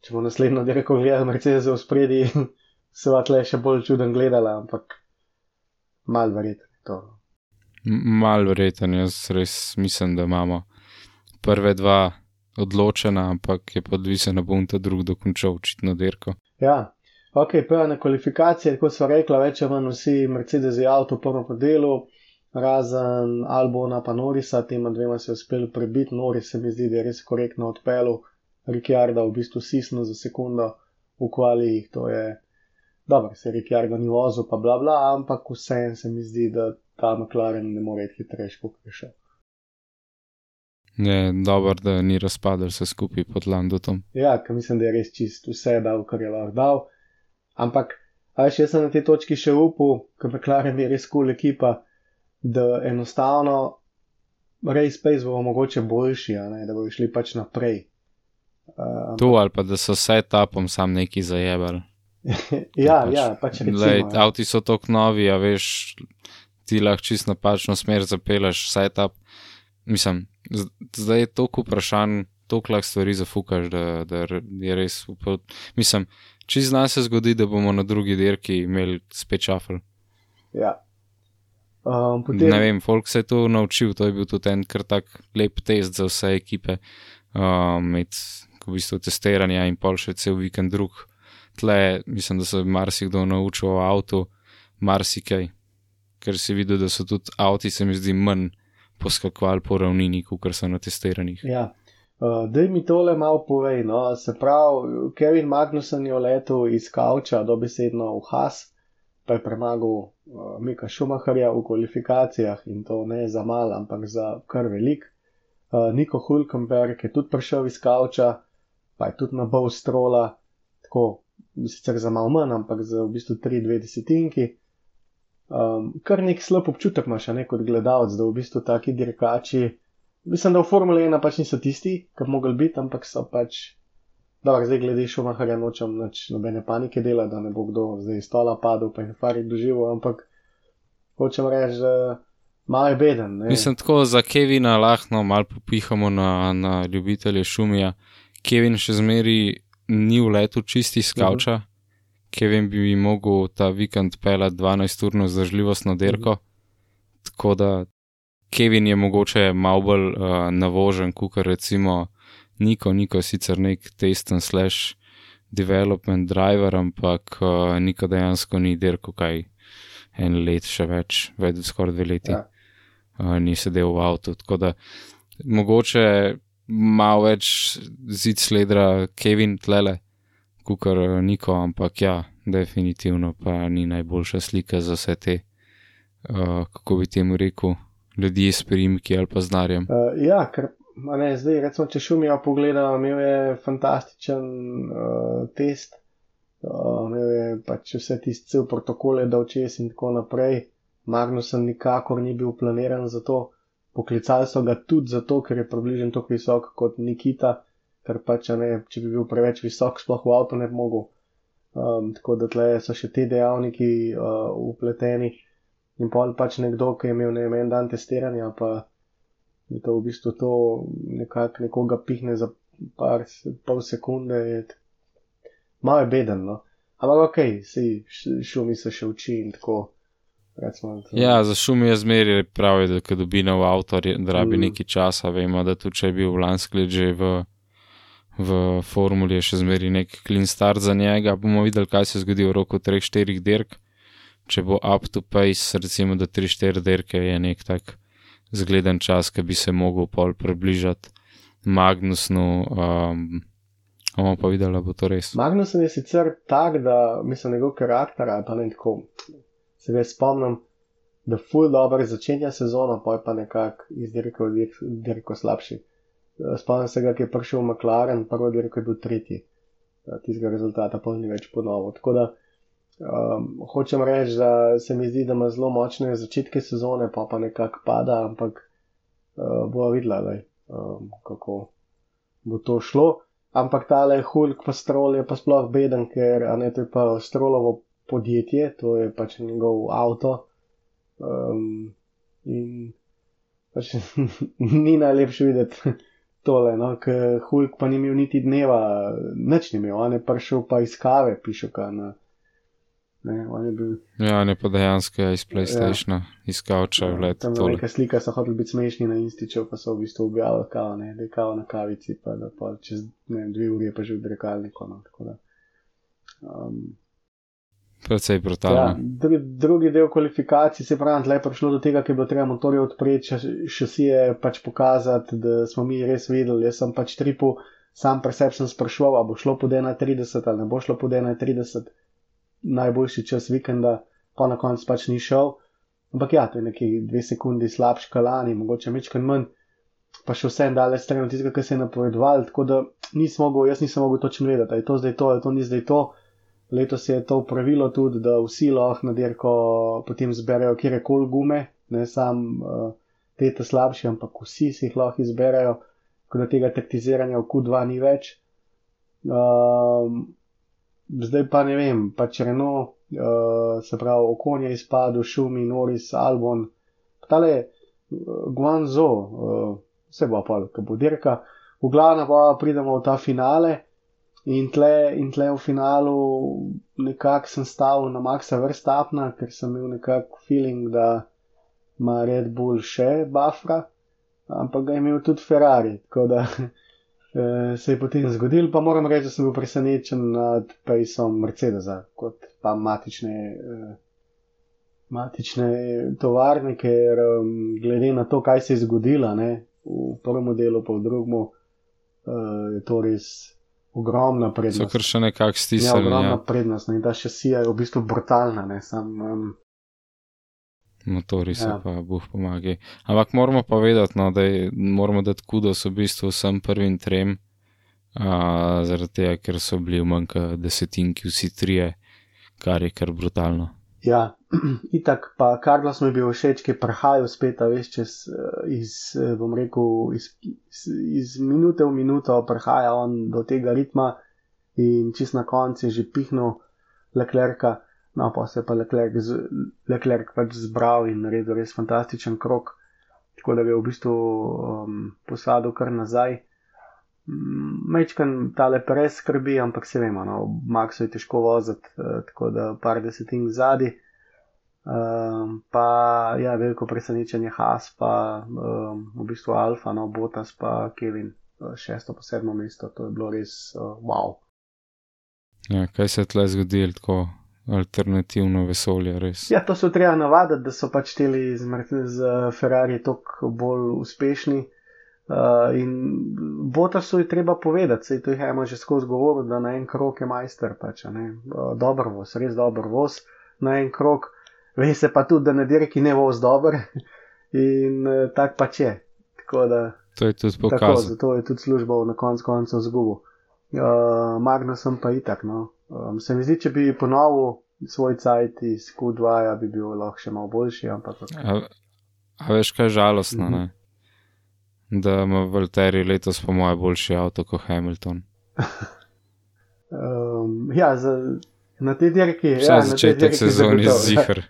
če bo naslednjo dirko gledal Mercedes v spredi, se bo tle še bolj čuden gledala, ampak mal verjetno je to. M- Mal verjeten, jaz res mislim, da imamo prve dva odločena, ampak je pa odvisen, da bom ta drug dokončal očitno dirko. Ja, ok, prva na kvalifikacije, kot so rekla, več ali manj vsi Mercedes je avto v prvem delu, razen Albona pa Norisa, tema dvema se je uspel prebiti, Noris se mi zdi, da je res korektno odpeljal, Ricciarda v bistvu sisno za sekundo v kvalijih, to je dobro, se Ricciardo ni vozil, pa bla bla, ampak vsem se mi zdi, da ta McLaren ne more iti hitrejši, kot je šel. Je dobro, da ni razpadel vse skupaj pod Landotom. Ja, ker mislim, da je res čist vse dal, kar je lahko dal. Ampak, a veš, jaz sem na tej točki še upal, ker McLaren je res kul cool ekipa, da enostavno Race Pace bo mogoče boljši, ne, da bodo šli pač naprej. Uh, To ali pa da so setupom sam neki zajebali. ja, pač, ja, pač recimo. Lej, ja. avti so tako novi, a veš, ti lahko čist napačno smer zapeleš, setup. Mislim, z- zdaj je toliko vprašanj, toliko lahko stvari zafukaš, da, da je res. upal- Mislim, čist zna se zgodi, da bomo na drugi dirki imeli spet šafel. Ja. Um, potem, Ne vem, folk se je to naučil, to je bil tudi en kar tak lep test za vse ekipe. Um, med v bistvu testiranja in pol še cel vikend drug. Tle, mislim, da se je marsikdo naučil o avtu, marsikaj, ker si videl, da so tudi avti, se mi zdi, manj poskakovali po ravnini, kot so na testiranjih. Ja. Uh, Daj mi tole malo povej. No. Se pravi, Kevin Magnussen je letel iz Kauča dobesedno v Has, pa je premagal uh, Mika Schumacherja v kvalifikacijah in to ne za mal, ampak za kar velik. Uh, Niko Hulkenberg je tudi prišel iz Kauča, pa je tudi nabal strola, tako sicer za malo manj, ampak za v bistvu 3-2 desetinki. Um, kar nek slab občutek imaš, ne kot gledalec, da v bistvu taki dirkači. Mislim, da v Formule 1 pač niso tisti, ki bi mogli biti, ampak so pač. Dobro, zdaj glede Šumaharja nočem nič nobene panike dela, da ne bo kdo zdaj iz stola padel, pa je fari doživel, ampak hočem reči, da malo je beden. Ne? Mislim, tako za Kevina lahko malo popihamo na, na ljubitelje šumija. Kevin še zmeri ni v letu čisti skavča. Kevin bi mogel ta vikend pelati 12-urno zdržljivostno derko. Tako da Kevin je mogoče malo bolj uh, navožen, kot recimo Niko. Niko je sicer nek testen slash development driver, ampak uh, Niko dejansko ni derko kaj en let še več, več skoraj dve leti. Ja. Uh, ni sedel v avtu. Tako da mogoče malo več zid sledra Kevin tlele, kukar Niko, ampak ja, definitivno pa ni najboljša slika za vse te, uh, kako bi temu rekel, ljudi s primki ali pa z narjem. Uh, ja, ker ne, zdaj, recimo, če šumijo pogledam, imel je fantastičen uh, test, uh, imel je pač vse tiste protokole, da včes in tako naprej. Magnusen nikakor ni bil planiran za to, poklicali so ga tudi zato, ker je približno tako visok kot Nikita, ker pač, a ne, če bi bil preveč visok, sploh v avtu ne bi mogel. Um, tako da tle so še ti dejavniki uh, upleteni. In pol pač nekdo, ki je imel ne vem, en dan testiranja, pa je to v bistvu to nekako nekoga pihne za par, pol sekunde, malo je beden, no. Ampak ok, si šumi se še uči in tako. Recimo, Ja, za šum je zmeri pravi, da ko dobi nov avto, re- da rabi Mm. nekaj časa. Vemo, da tudi če je bil lansko let že v, v formuli, je še zmeri nek clean start za njega. Bomo videli, kaj se zgodi v roku 3-4 dirk. Če bo up to pace, recimo, da 3-4 dirke je nek tak zgleden čas, ki bi se mogel pol približati Magnusnu. Um, bomo pa videli, da bo to res. Magnusen je sicer tak, da mislim, njegov karakter ali pa ne tako. Se ga spomnim, da ful dobro začenja sezono, je pa nekako izdirko, dirko slabši. Eh, Spomnim se ga, ki je prišel v McLaren, prvo dirko je bil tretji. Eh, Tistega rezultata pa ni več ponovil. Tako da um, hočem reči, da se mi zdi, da ima zelo močne začetke sezone, pa pa nekako pada, ampak uh, bo videla, lej, um, kako bo to šlo. Ampak tale Hulk pa strol je pa sploh beden, ker ne to je pa strolovo podjetje, to je pač njegov avto. Um, in pač ni najlepše videti tole, no, ker Hulk pa ni imel niti dneva, nič ni imel, on je prišel pa iz kave, piše ka na. Ne, on je bil. Ja, ne pa dejansko iz PlayStationa, iz kavča, vlet. Tam je neka slika, so hoteli biti smešni na Instiču, pa so v bistvu objavili kavo, ne, da je kavo na kavici, pa da pa čez ne, dve uri je pa že v drekalniku. No, tako da. um, Precej ja, brutalno. drugi, del kvalifikacij, se pravi, tle je prišlo do tega, ker je bilo treba motorje odpreti, še, še si je pač pokazati, da smo mi res vedeli. Jaz sem pač tripu, sam pri sebi sem sprašval, a bo šlo pod 31 ali ne bo šlo pod 31, najboljši čas vikenda, pa na koncu pač ni šel. Ampak ja, to je nekaj dve sekundi slabši kalani, mogoče mečkan manj, pa še vse en daleč stran od tistega, kar se je napovedoval, tako da nisem mogel, jaz nisem mogel točno vedeti, ali je to zdaj to, ali to ni zdaj to. Letos je to pravilo tudi, da vsi lahko na dirko potem zberejo kjerkoli gume, ne samo uh, te te slabše, ampak vsi si jih lahko izberejo, tako da tega taktiziranja v Q2 ni več. Um, zdaj pa ne vem, pač Renault, uh, se pravi, Okonje izpadel, Šumi, Noris, Albon, tale uh, Guanzo, uh, vse bo pa, ko bo dirka. V glavnem pa pridemo v ta finale in tle, in tle v finalu nekako sem stavil na Maxa Verstapna, ker sem imel nekako feeling, da ima Red Bull še Bafra, ampak ga je imel tudi Ferrari, tako da eh, se je potem zgodil, pa moram reči, da sem bil presenečen nad pejsom Mercedesa, kot pa matične. Eh, Matične tovarne, ker um, glede na to, kaj se je zgodilo ne, v prvem delu, pa v drugem, uh, je to res ogromna So prednost. kar še nekako Ja, stisnili. ogromna Ja, prednost. ne, In ta šasija je v bistvu brutalna. Ne, sam, um, motori so Ja. pa, boh pomagaj. Ampak moramo pa vedeti, no, da je, moramo dati kudos v bistvu vsem prvim trem, a, zaradi tega, ker so bili v manjka desetinki vsi trije, kar je kar brutalno. Ja, itak pa Karlos mi je bil všeč, ki je prihajal spet, veš, čez, eh, iz, eh, bom rekel, iz, iz, iz minute v minuto prihaja on do tega ritma in čist na koncu je že pihnil Leclerca. No, pa se je pa Leclerc, z- Leclerc pač zbral in naredil res fantastičen krok, tako da ga je v bistvu um, posadil kar nazaj. Mečkan tale pres skrbi, ampak se vemo, no, Maxu je težko voziti, eh, tako da par desetink zadnji. Um, pa ja, veliko presenečenje Haas, pa um, v bistvu Alfa, no, Botas, pa Kevin, eh, šesto pa sedmo mesto, to je bilo res uh, wow. Ja, kaj se je tle zgodilo, tako alternativno vesolje, res. Ja, to se treba navaditi, da so pač teli z, z Ferrari toliko bolj uspešni. Uh, in Botasu je treba povedati, sej to je eno že skozi govor, da na en krok je majster, pač, ne, uh, dober voz, res dober voz, na en krok, ve se pa tudi, da na dirki ne voz dober in uh, tak pač je. Tako da, To je tudi tako, pokazal. zato je tudi služba na koncu koncev zgubil. Uh, Magnusem pa itak, no. Um, se mi zdi, če bi ponovil svoj cajt iz Q2, ja, bi bil lahko še malo boljši, ampak A, a veš, kaj je žalostno, Mhm. ne? Da ima Valtteri letos po mojem boljši avto kot Hamilton. Um, ja, za, na tej dirki Vse ja, ja, na tej začetek sezone je zihar.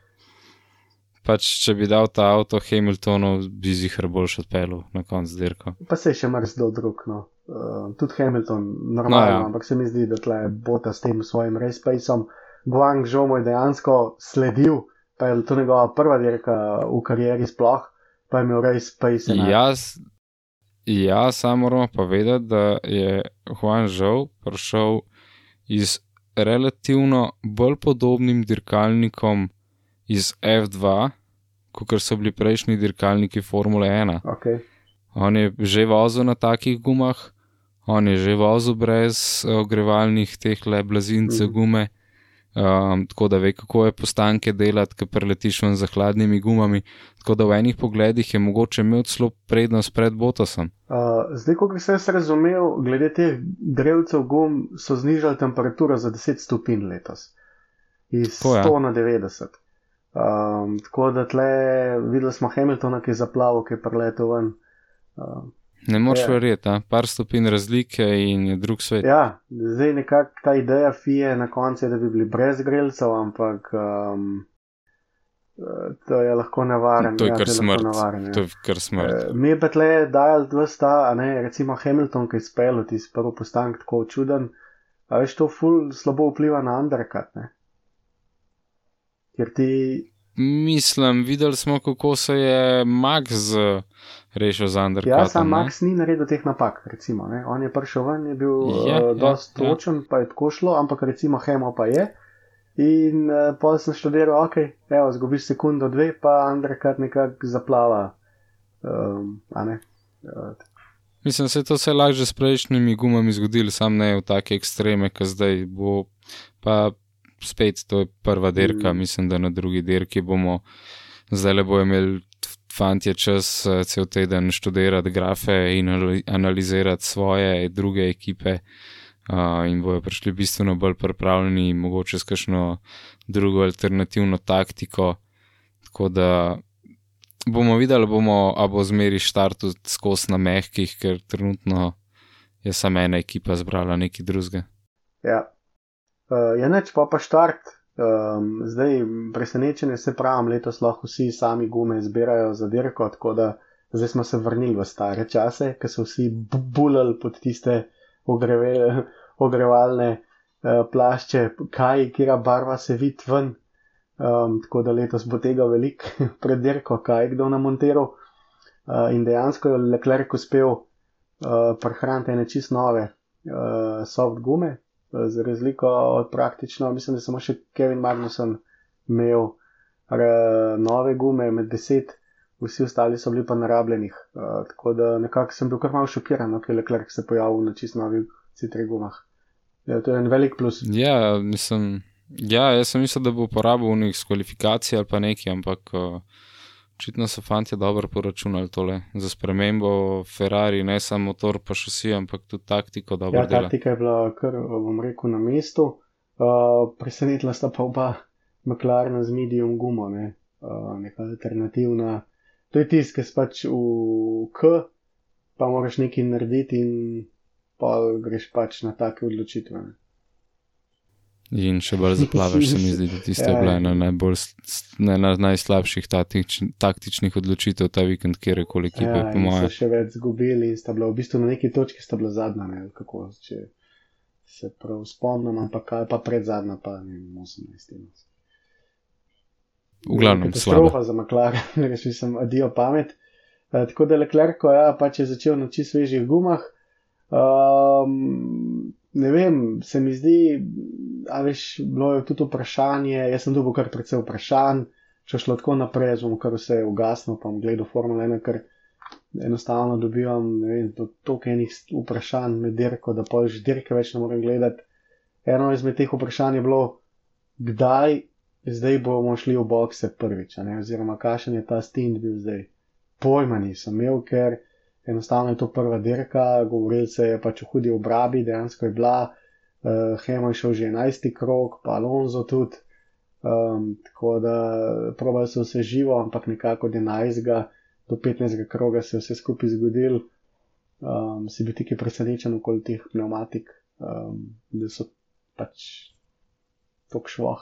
Pač, če bi dal ta avto Hamiltonu, bi zihar boljš odpeljal na konc dirka. Pa se je še marsikdo drug. No. Uh, tudi Hamilton, normalno, No, ja. ja. ampak se mi zdi, da tle bota s tem svojim racepaceom. Guang Zhou mu je dejansko sledil, pa je to njegova prva dirka v karieri sploh, pa je imel racepace. enak. Ja, samo moramo pa vedeti, da je Juan Žov prišel iz relativno bolj podobnim dirkalnikom iz F2, kot so bili prejšnji dirkalniki Formule 1. Okay. On je že vozil na takih gumah, on je že vozil brez ogrevalnih teh le blazincev Mhm. gume, um, tako da ve, kako je postanke delati, ki preletiš ven za hladnimi gumami. Tako da v enih pogledih je mogoče imel celo prednost pred Botasom. Uh, zdaj, kot sem jaz razumel, glede teh drevcev gum so znižali temperaturo za 10 stopinj letos, iz Tako, ja. 100 na 90. Um, tako da tle videli smo Hamiltona, ki je zaplaval, ki je preletel ven. Uh, Ne moreš Ja. verjeti, par stopinj razlike in je drug svet. ja, zdaj nekako ta ideja FIE na koncu je, da bi bili brez grelcev, ampak um, to je lahko nevaren. to je ja, kar smrt. nevaren, ja. To je kar smrt. Eh, Mi je pa tle dajal vsta, a ne, recimo Hamilton, ki je spel ti prvi postank tako čuden, a veš, to ful slabo vpliva na undercut, ne. Ker ti, Mislim, videli smo, kako se je Max z- rešil z undercutom. ja, sam? Max ni naredil teh napak, recimo, ne. On je prišel ven, je bil Ja, ja, ja, uh, dost ja. točen, pa je tako šlo, ampak recimo Hemo pa je. In uh, pol sem študiral, ok, evo, zgubiš sekundo, dve, pa undercut nekako zaplava, um, a ne. Uh, Mislim, se je to vse lahko že s prejšnjimi gumami zgodilo, sam ne v take ekstreme, kot zdaj bo. Pa spet to je prva dirka, Mm. mislim, da na drugi dirki bomo zdaj le bo imeli fantje čas eh, cel teden študirati grafe in anali- analizirati svoje druge ekipe. Uh, in bojo prišli bistveno bolj pripravljeni, mogoče s kakšno drugo alternativno taktiko. Tako da bomo videli, bomo, a bo zmeri štartu skozi na mehkih, ker trenutno je samo ena ekipa zbrala nekaj drugega. Ja, uh, je neč pa pa štart. Um, zdaj, presenečenje se pravim, letos lahko vsi sami gume zbirajo za dirko, tako da zdaj smo se vrnili v stare čase, ko so vsi bulali pod tiste ogreve, ogrevalne uh, plašče, kaj, kera barva se vidi ven. Um, tako da letos bo tega veliko pred dirko, kaj kdo namontiral. Uh, in dejansko je Leclerc uspel uh, prehraniti ene čist nove uh, soft gume, za razliko od praktično, mislim, da samo še Kevin Magnuson imel nove gume med deset, vsi ostali so bili pa narabljenih. Uh, tako da nekako sem bil kar malo šokiran, no, ker je Leclerc se pojavil na čist novih C3 gumah. Ja, to je en velik plus. Ja, mislim, ja, jaz sem mislil, da bo uporabil v njih kvalifikacije ali pa nekaj, ampak. Uh... Očitno so fanti dobro poračunali tole za spremembo Ferrari, ne samo motor, pa še vsi, ampak tudi taktiko. Ja, taktika je bila, kar bom rekel, na mestu. Uh, presenetila sta pa oba McLaren z medium gumo, ne? uh, neka alternativna. To je tisk, ki spač v K, pa moraš nekaj narediti in pa greš pač na take odločitve. Ne? In še bolj zaplavaš, se mi zdi, da tiste ja, bile ena najbolj, ne, na najslabših taktič, taktičnih odločitev ta vikend, kjer je koliko ekipe, ja, po mojem. Še več zgubili in sta bila v bistvu na neki točki, sta bila zadnja, ne, kako, če se prav spomnim, ampak kaj pa pred zadnja, pa ne vem, 18. V glavnem, slabo. Strofa za McLaren, rešil sem adijo pamet. E, tako da Leclerc, ko ja, pač je začel na čisto svežih gumah. Um, ne vem, se mi zdi, a veš, bilo je tudi vprašanje, jaz sem dobil kar precej vprašanj, če šlo tako naprej, zvom kar vse je ugasno, pa bom gledal Formula 1, ker enostavno dobivam, ne vem, to, toliko enih vprašanj med dirko, da pa že dirke več ne morem gledati. Eno izmed teh vprašanj je bilo, kdaj zdaj bomo šli v bokse prvič, oziroma kakšen je ta stint bil zdaj. Pojma nisem imel, ker enostavno je to prva dirka, govoril se je pač o hudi obrabi, dejansko je bila, uh, Hemo je šel že 11. krok, pa Alonso tudi, um, tako da probali so vse živo, ampak nekako od 11. do 15. kroga se je vse skupaj zgodil. Um, si bil tikaj presenečen okoli teh pneumatik, um, da so pač tok švoh.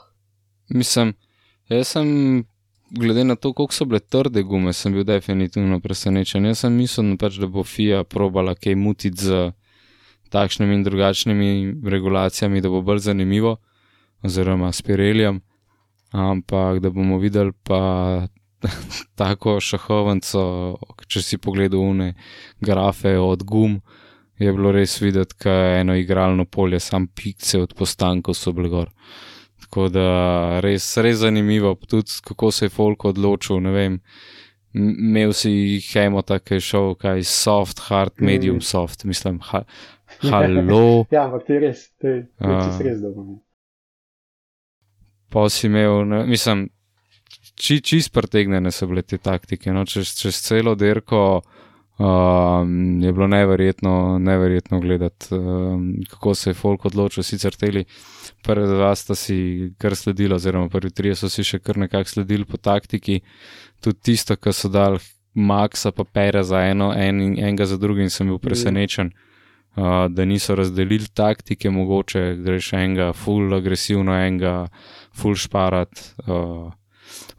Mislim, jaz sem glede na to, koliko so bile trde gume, sem bil definitivno presenečen. Jaz sem mislil, pač, da bo FIA probala kaj mutiti z takšnimi in drugačnimi regulacijami, da bo bolj zanimivo, oziroma s Pireljem, ampak da bomo videli pa tako šahovnico, če si pogledal une grafe od gum. Je bilo res videti, da je eno igralno polje, sam pikce od postankov so bile gor. Tako da res, res zanimivo, tudi kako se je Folk odločil. Imel si hemo, tako je šel, kaj soft, hard, medium mm. soft, mislim, ha, halo. ja, ampak ti res, ti si res dobro. Pa si imel, ne, mislim, či, čist pretegnjene so bile te taktike, no, čez, čez celo derko. Um, je bilo neverjetno, neverjetno gledati, um, kako se je folk odločil. Sicer teli prvi dva sta si kar sledili, oziroma prvi tri so si še kar nekako sledili po taktiki. Tudi tisto, kar so dal Maxa, pa pere za eno, en, enega za drugim, sem bil presenečen, uh, da niso razdelili taktike, mogoče greš enega full agresivno, enega full šparat. Uh,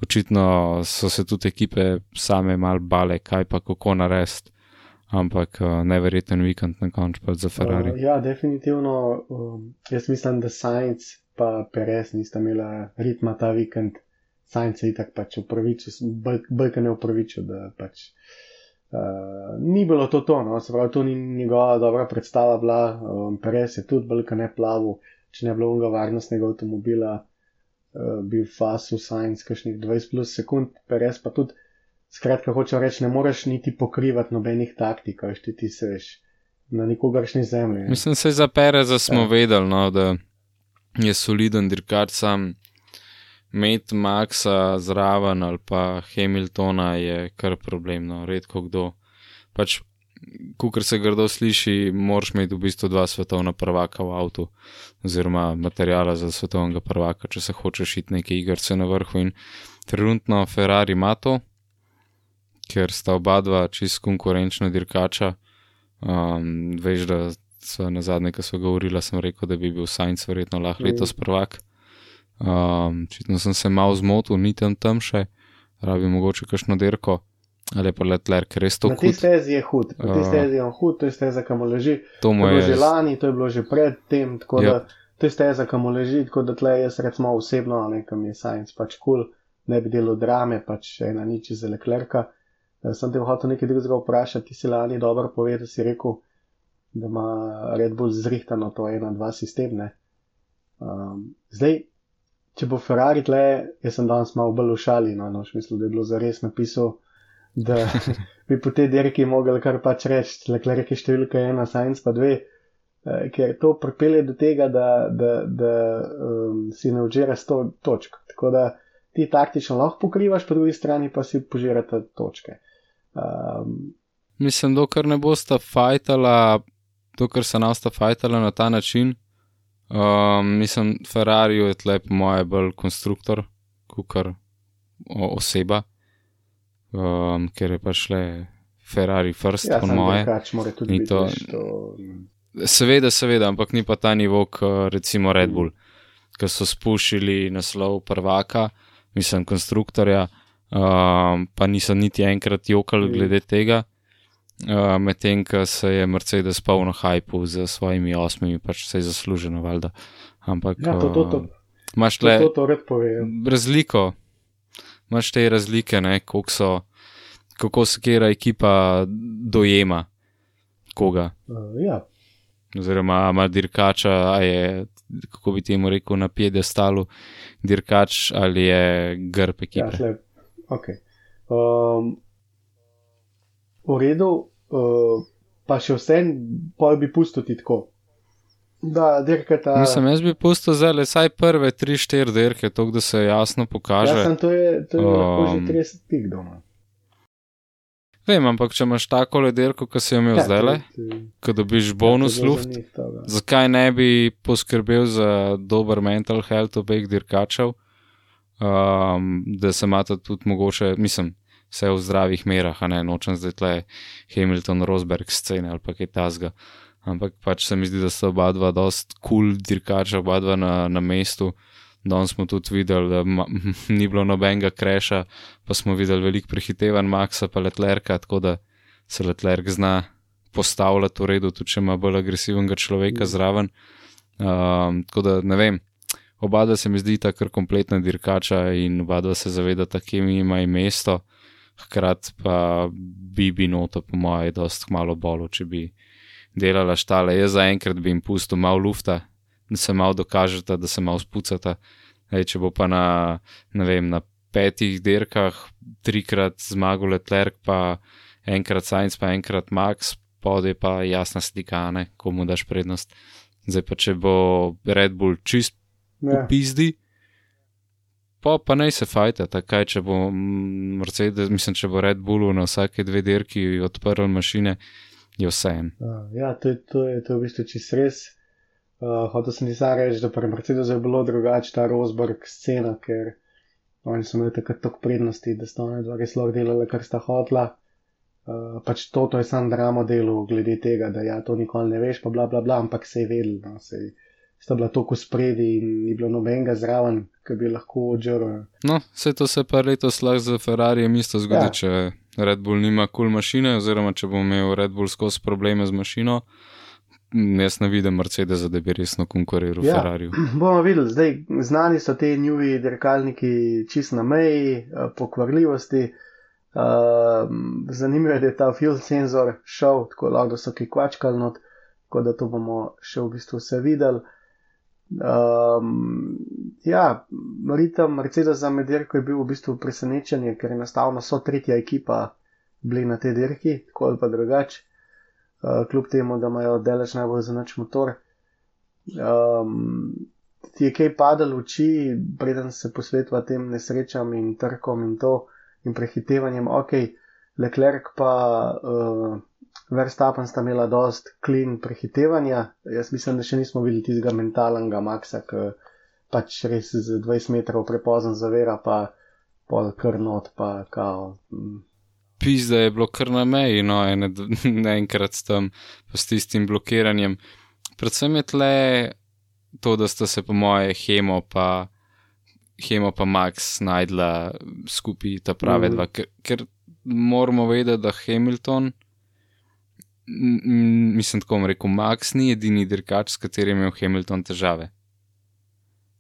Očitno so se tudi ekipe same mal bale, kaj pa kako narediti ampak uh, neverjeten vikend na koncu pa za Ferrari. Uh, ja, definitivno. Um, jaz mislim, da Science pa Perez nista imela ritma ta vikend. Science je itak pač upravičil, bojka ne upravičil, da pač. Uh, ni bilo to to, no? se pravi, to ni njegova dobra predstava bila, um, Perez je tudi bojka ne plavu, če ne bilo unga varnostnega avtomobila, uh, bil fasu Science kakšnih 20 plus sekund, Perez pa tudi Skratka, hoče reči, ne moreš niti pokrivati nobenih taktik, veš ti se veš na nikogaršnji zemlji. Mislim, se za Perez smo ja. vedeli, no, da je soliden dirkač sam. Met Maxa zraven ali pa Hamiltona je kar problemno, redko kdo. Pač, kar se grdo sliši, moraš imeti v bistvu dva svetovna prvaka v avtu, oziroma materijala za svetovnega prvaka, če se hočeš iti neke igrice na vrhu. In trenutno Ferrari ima to, ker sta oba dva čist konkurenčna dirkača. Um, veš, da sva na zadnje, ko smo govorili, sem rekel, da bi bil Sainz verjetno lahko Mm. letos prvak. Um, Očitno sem se malo zmotil, ni tam tam še, rabi mogoče kakšno dirko, ali je pa letler, ker res to Na tej hud. stezi je hud, na tej A. stezi je on hud, to je steza, kam leži. To To mu je bilo že lani, to je bilo že pred tem, tako Ja. da to je steza, kam leži, tako da tle jaz recimo osebno, nekam je science pač kul, cool, ne bi delal drame, pač ena nič za leklerka. Eh, Sem te hotel nekaj drugega vprašati, ti si lani dobro povedal, si rekel, da ima Red Bull zrihtano to ena, dva sistem, ne. Um, zdaj, če bo Ferrari tle, jaz sem danes malo bolj v šali, no, no, v smislu, da je bilo zares napisal, da bi po tej dirki mogli kar pač reči, Leclerc je številka ena, Sainz pa dve, eh, ker to pripelje do tega, da, da, da um, si ne vžera 100 točk. Tako da ti taktično lahko pokrivaš, po drugi strani pa si požirate točke. Um, Mislim, dokler ne bosta fajtala, dokler se nasta fajtala na ta način. Um, mislim, Ferrari je tle po moje bolj konstruktor, kot oseba, um, ker je pač le Ferrari first, ja, po moje. tudi to- to, Seveda, seveda, ampak ni pa ta nivo, kot recimo Red Bull, ki so spušili naslov prvaka, mislim, konstruktorja, um, pa niso niti enkrat jokali Mm. glede tega. Uh, Medtem, ko se je Mercedes polno hajpu z svojimi osmimi, pač se je zasluženo, valjda. Ampak ja, to, to, to, uh, imaš to, le to, to povem. razliko, imaš te razlike, ne, so, kako se kera ekipa dojema koga Uh, ja, oziroma ima dirkača, a je, kako bi temu rekel, na piedestalu dirkač ali je grb ja, ekipe. slep. Ok. Um, v redu, uh, pa še vse, pa bi pustil ti tako. Da, dirkata. Mislim, jaz bi pustil zdaj le vsaj prve tri, štiri dirke, to, da se jasno pokaže. Ja, sem to je, to je um, lahko že Um, 30 pik doma. Vem, ampak če imaš tako lederko, kot si jo imel ja, zdaj le, ko dobiš ja, bonus bilo luft, za njih to, da. zakaj ne bi poskrbel za dober mental health obeh dirkačev, um, da se imata tudi mogoče, mislim, vse v zdravih merah, a ne nočem zdaj tle Hamilton, Rosberg scene ali pa kaj tasga. Ampak pač se mi zdi, da sta oba dva dost kul cool dirkača, oba dva na, na mestu. Danes smo tudi videli, da ma, ni bilo nobenega kreša, pa smo videli veliko prehitevanj Maxa pa Letlerka, tako da se Letlerk zna postavljati v redu, tudi če ima bolj agresivnega človeka zraven. Um, tako da ne vem, oba dva se mi zdi ta kar kompletna dirkača in oba dva se zavedata, kje mi ima mesto. Hkrati pa bi bi noto, po mojem, dost malo bolo, če bi delala štale. Jaz zaenkrat bi jim pustil malo lufta, da se malo dokažeta, da se malo spucata. Ej, če bo pa na, ne vem, na petih dirkah trikrat zmagal Letlerk, pa enkrat Sainz, pa enkrat Max, pod je pa jasna slika, ne, komu daš prednost. Zdaj pa, če bo Red Bull čist Ja. v pizdi, pa pa naj se fajta, takaj, če bo Mercedes, mislim, če bo Red Bullu na vsake dve dirki odprl mašine, je vse. Uh, ja, to je, to je, to je v bistvu čist res. Uh, hotel sem ti samo reči, da pri Mercedesu je bilo drugače ta Rosberg scena, ker oni so imeli takrat toliko prednosti, da sta oni dva res lahko delali, kar sta hotla. Uh, pač to, to je sam drama delo glede tega, da ja, to nikoli ne veš, pa bla bla bla, ampak se je vedel, no, se sta bila toliko spredi in ni bilo nobenega zraven, ki bi lahko odžrl. No, vse to se pa letos lahko za Ferrari isto zgodi, ja. če Red Bull nima kul cool mašine, oziroma če bo imel Red Bull skozi probleme z mašino. Jaz ne vidim Mercedesa, da bi resno konkuriral Ja. Ferrariju. Bomo videli, zdaj znani so te njuvi dirkalniki čist na meji, eh, pokvarljivosti. Uh, zanimivo je, da je ta fuel senzor šel, tako lahko da so ki kvačkali not, tako da to bomo še v bistvu vse videli. Um, ja, ritem Mercedesa med dirko je bil v bistvu presenečenje, ker enostavno so tretja ekipa bili na tej dirki, tako ali pa drugače, uh, kljub temu, da imajo delež najbolj zanač motor. Um, ti je kaj padalo v oči, preden se posvetva tem nesrečam in trkom in to in prehitevanjem, ok, Leclerc pa uh, Verstappen sta imela dost klin prehitevanja. Jaz mislim, da še nismo videli tistega mentalnega Maxa, ki pač res z 20 metrov prepozen zavera, pa pol kar not, pa kao. mm. pizda je bilo kar na meji, no, ene, enkrat s tem, pa s tistim blokiranjem. Predvsem je tle to, da sta se po moje Hemo pa, Hemo pa Max najdla skupaj ta prave Mhm. dva, ker, ker moramo vedeti, da Hamilton, mislim tako bom rekel, Max ni edini dirkač, s katerim je imel Hamilton težave.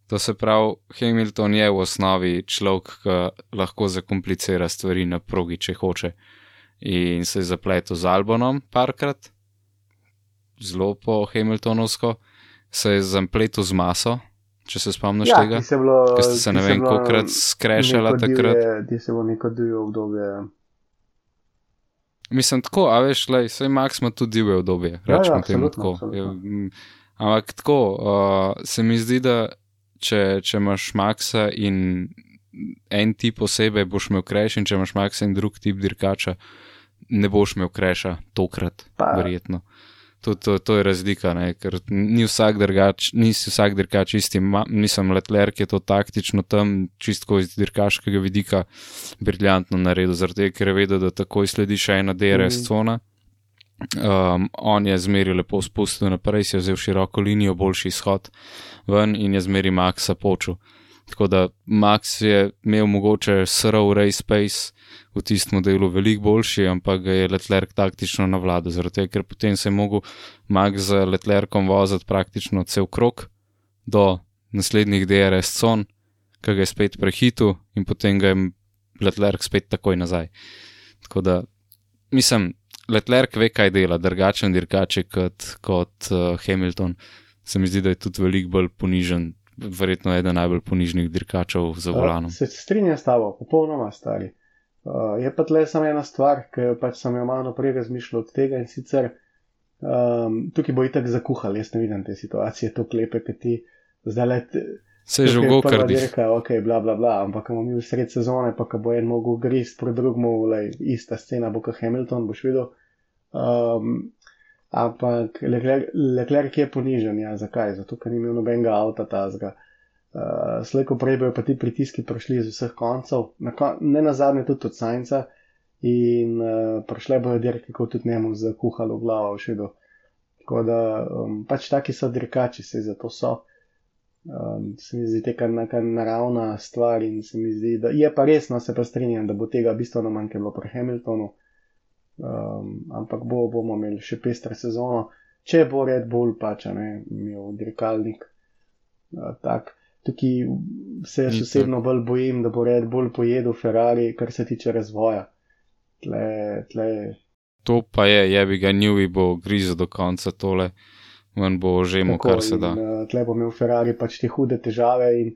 To se pravi, Hamilton je v osnovi človek, ki lahko zakomplicira stvari na progi, če hoče. In se je zapletel z Albonom parkrat, zelo po Hamiltonovsko, se je zapletel z maso, če se spomniš Ja, tega. Ker ste se ne vem, bilo kolikrat skrešala neko takrat. divje- Ti se bo neko divje obdobje. Mislim tako, a veš, lej, sej Max ima tudi divje obdobje, Ja, rečemo ja, temu absolutno, tako. absolutno. Je, mm, Ampak tako, uh, se mi zdi, da če, če imaš Maxa in en tip osebe, boš imel kreš, in če imaš Maxa in drug tip dirkača, ne boš imel kreša tokrat, Pa- verjetno. To, to, to je razlika, ne? ker ni vsak dirkač, nisi vsak dirkač isti. Ma, nisem letler, ki je to taktično tam, čistko iz dirkaškega vidika, briljantno naredil, zaradi tega, ker je vedel, da takoj sledi še ena DRS Mhm. cona. Um, on je zmeri lepo spustil naprej, si je vzel široko linijo, boljši izhod ven in je zmeri Maxa počel. Tako da Max je imel mogoče srov race pace v tistem modelu veliko boljši, ampak ga je Letlerk taktično navladal, zaradi tega, ker potem se je mogel Max z Letlerkom voziti praktično cel krok do naslednjih DRS con, ki ga je spet prehitil in potem ga je Letlerk spet takoj nazaj. Tako da mislim, Letlerk ve, kaj dela, drugačen dirkač kot, kot uh, Hamilton. Se mi zdi, da je tudi veliko bolj ponižen, verjetno eden najbolj ponižnih dirkačev za volanom. Se strinjam s tabo, popolnoma stari. Uh, je pa tle samo ena stvar, ki pač sem jo malo naprej razmišljal od tega in sicer um, tukaj bo itak zakuhal, jaz ne vidim te situacije, to klepe, ki ti zdaj let. Se je že v prva Gokardih. dirka, ok, bla bla bla, ampak bomo mi v sred sezone, pa ko bo en mogel grist pro drugmu, lej, ista scena bo kot Hamilton, boš videl. Um, ampak Leclerc Leclerc je ponižen, ja, zakaj? Zato, ker ni imel nobenega avta tazga. Uh, Slejko prej bojo pa ti pritiski prišli iz vseh koncev, na kon ne na zadnje tudi od Sajnca in uh, prišle bojo dirke, kot tudi njemu zakuhalo glavo v šedu. Tako da um, pač taki so dirkači, se zato so. Um, se mi zdi teka neka naravna stvar in se mi zdi, da je pa resno, se pa strinjam, da bo tega bistveno manj, kot je bilo pri Hamiltonu. Um, ampak bo, bomo imeli še pestre sezono, če bo Red Bull pač, ne, imel dirkalnik. Uh, tak. Tukaj se jaz osebno bolj bojim, da bo Red Bull pojedel Ferrari, kar se tiče razvoja. Tle, tle, To pa je, je bi ga Njuvi bo grizel do konca tole, ven bo že mu Tako, kar se da. In, uh, tle bo imel Ferrari pač te hude težave in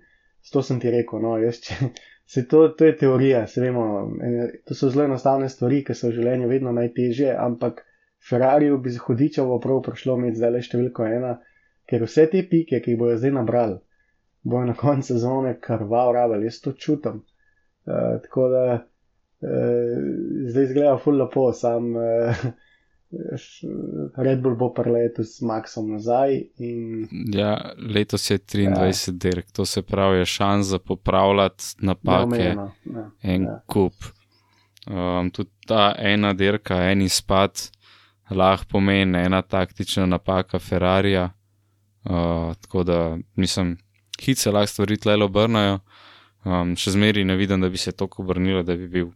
to sem ti rekel. No, jaz, če, se to, to je teorija, se vemo, to so zelo enostavne stvari, ki so v življenju vedno najtežje, ampak Ferrariju bi z hudičevo prav prišlo imeti zdaj le številko ena, ker vse te pike, ki jih bojo zdaj nabrali, bojo na koncu sezone krval rabel, jaz to čutim. Uh, tako da uh, zdaj izgleda ful lepo, sam. Uh, Red Bull bo preletel s Maxom nazaj in Ja, letos je 23 ja. dirk, to se pravi, je šans za popravljati napake. Ja. en ja. kup. Um, tudi ta ena dirka, en izpad, lahko pomeni ena taktična napaka Ferrarija. Uh, tako da, mislim, hit se lahko stvari tle obrnajo. Um, še zmeri ne vidim, da bi se to obrnilo, da bi bil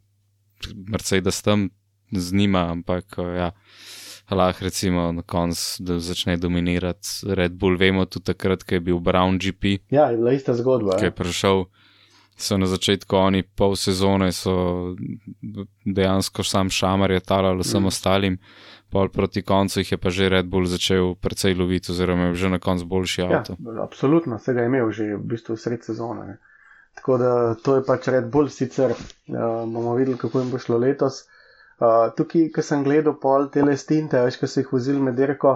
Mercedes tam z njima, ampak uh, ja, lahko recimo na koncu da začne dominirati Red Bull. Vemo tudi takrat, ko je bil Brown GP, ja, je bila ista zgodba. ki je Ja. prišel. So na začetku oni pol sezone, so dejansko sam šamar je talal vsem mm. ostalim, pol proti koncu jih je pa že Red Bull začel precej loviti, oziroma je že na koncu boljši Ja, avto. absolutno, se ga je imel že v bistvu sred sezone. Ne. Tako da to je pač Red Bull, sicer uh, bomo videli, kako jim bo šlo letos. Tukaj, ko sem gledal pol tele stinte, veš, ko so jih vozili med dirko,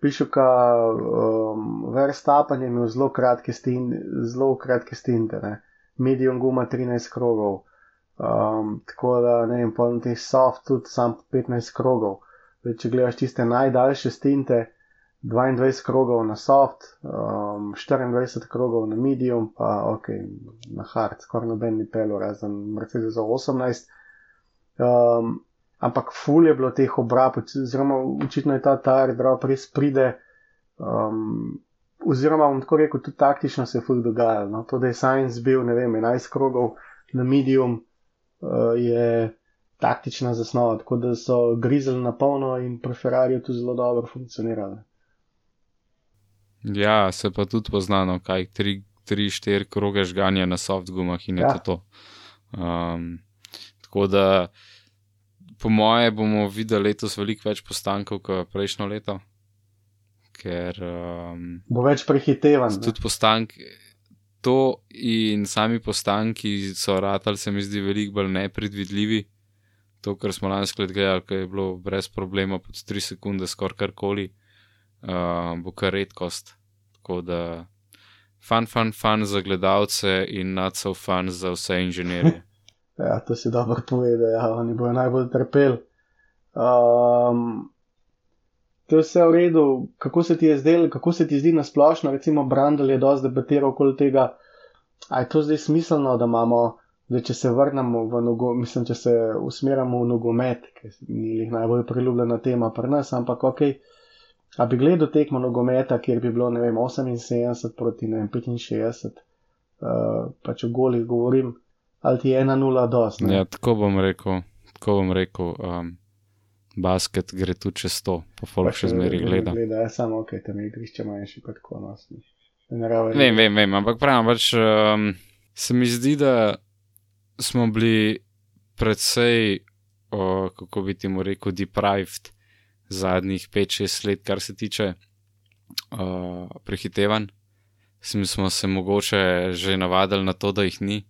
pišu, ka um, Verstappen je imel zelo kratke, stin, zelo kratke stinte, ne. medium guma 13 krogov. Um, tako da ne vem, pol teh soft tudi sam 15 krogov. Zdaj, če gledaš tiste najdaljše stinte, 22 krogov na soft, um, 24 krogov na medium, pa ok, na hard, skoraj noben ni pelo, razen Mercedes 18. Um, ampak ful je bilo teh obrab, oziroma očitno je ta tar drop res pride. Um, oziroma, bom tako rekel, tudi taktično se je ful dogajalo. No? To, da je Science bil, ne vem, 11 krogov na medium, uh, je taktična zasnova, tako da so grizeli na polno in pri Ferrari tu zelo dobro funkcionirali. Ja, se pa tudi poznano, kaj tri, tri štiri kroge žganja na soft gumah in je Ja. to. to. Um, tako da, po moje, bomo videli letos veliko več postankov kot prejšnjo leto, ker um, Bo več prehitevan. tudi postank. To in sami postanki so ratali, se mi zdi, veliko bolj nepredvidljivi. To, kar smo lansko leto gledali, je bilo brez problema pod 3 sekunde, skoraj karkoli, uh, bo kar redkost. Tako da, fan, fan, fan za gledalce in not so fan za vse inženirje. Ja, to si dobro povedal, ja, oni bodo najbolj trpeli. Um, to je vse v redu, kako se ti je zdelo, kako se ti zdi na splošno, recimo Brandel je dosti debatiral okoli tega, a je to zdaj smiselno, da imamo, da če se vrnemo v nogo, mislim, če se usmerjamo v nogomet, ki ni jih najbolj priljubljena tema pri nas, ampak ok, a bi gledal tekmo nogometa, kjer bi bilo, ne vem, 78 proti ne vem, 65, uh, pač o golih govorim, ali ti je 1-0 dosti. Ja, tako bom rekel, tako bom rekel. Um, basket gre tu čez to, pa folk še zmeri gleda. Gleda, ja, samo ok, tam je igrišče manjše, pa tako nosni. Vem, vem, vem, ampak pravim, pač um, se mi zdi, da smo bili predvsej, o, kako bi ti mu rekel, deprived zadnjih 5-6 let, kar se tiče uh, prehitevanj. Smo se mogoče že navadili na to, da jih ni.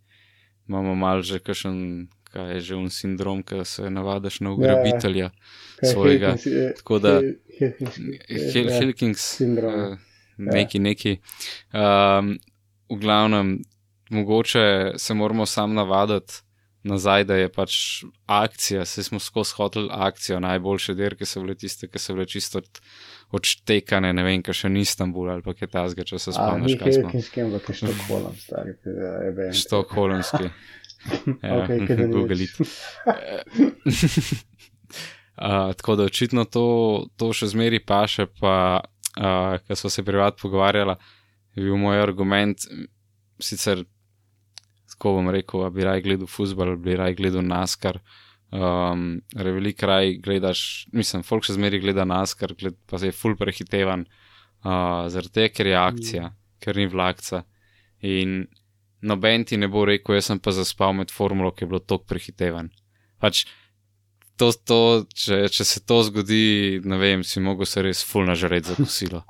Imamo mal že kakšen, kaj je že un sindrom, ki se navadaš na ugrabitelja Kaj je svojega. Hilkins, eh, Tako da- eh, Hil, ja, sindrom. eh, neki, neki. Um, v glavnem, mogoče se moramo sam navaditi nazaj, da je pač akcija, se smo skozi hotel akcijo, najboljše dirke so bile tiste, ki so bile čisto odštekane, ne vem, kaj še ni Istanbul ali pa kaj tasga, če se spomniš, ni kaj smo. Hilkins, kem, ampak je Štokholm, stari, je eben. Štokholmski. Ja, da nič. Google it. Uh, tako da očitno to, to še zmeri paše, pa uh, ko smo se privat pogovarjala, je bil moj argument, sicer tako bom rekel, a bi raj gledal futbol, bi raj gledal NASCAR. Um, Veliko raj gledaš, mislim, folk še zmeri gleda NASCAR, gled, pa se je full prehitevan, uh, zaradi tega, ker je akcija, ker ni vlakca. In noben ti ne bo rekel, jaz sem pa zaspal med formulo, ki je bilo tok prehitevan. Pač, to, to, če, če se to zgodi, ne vem, si mogel se res full nažreti za kosilo.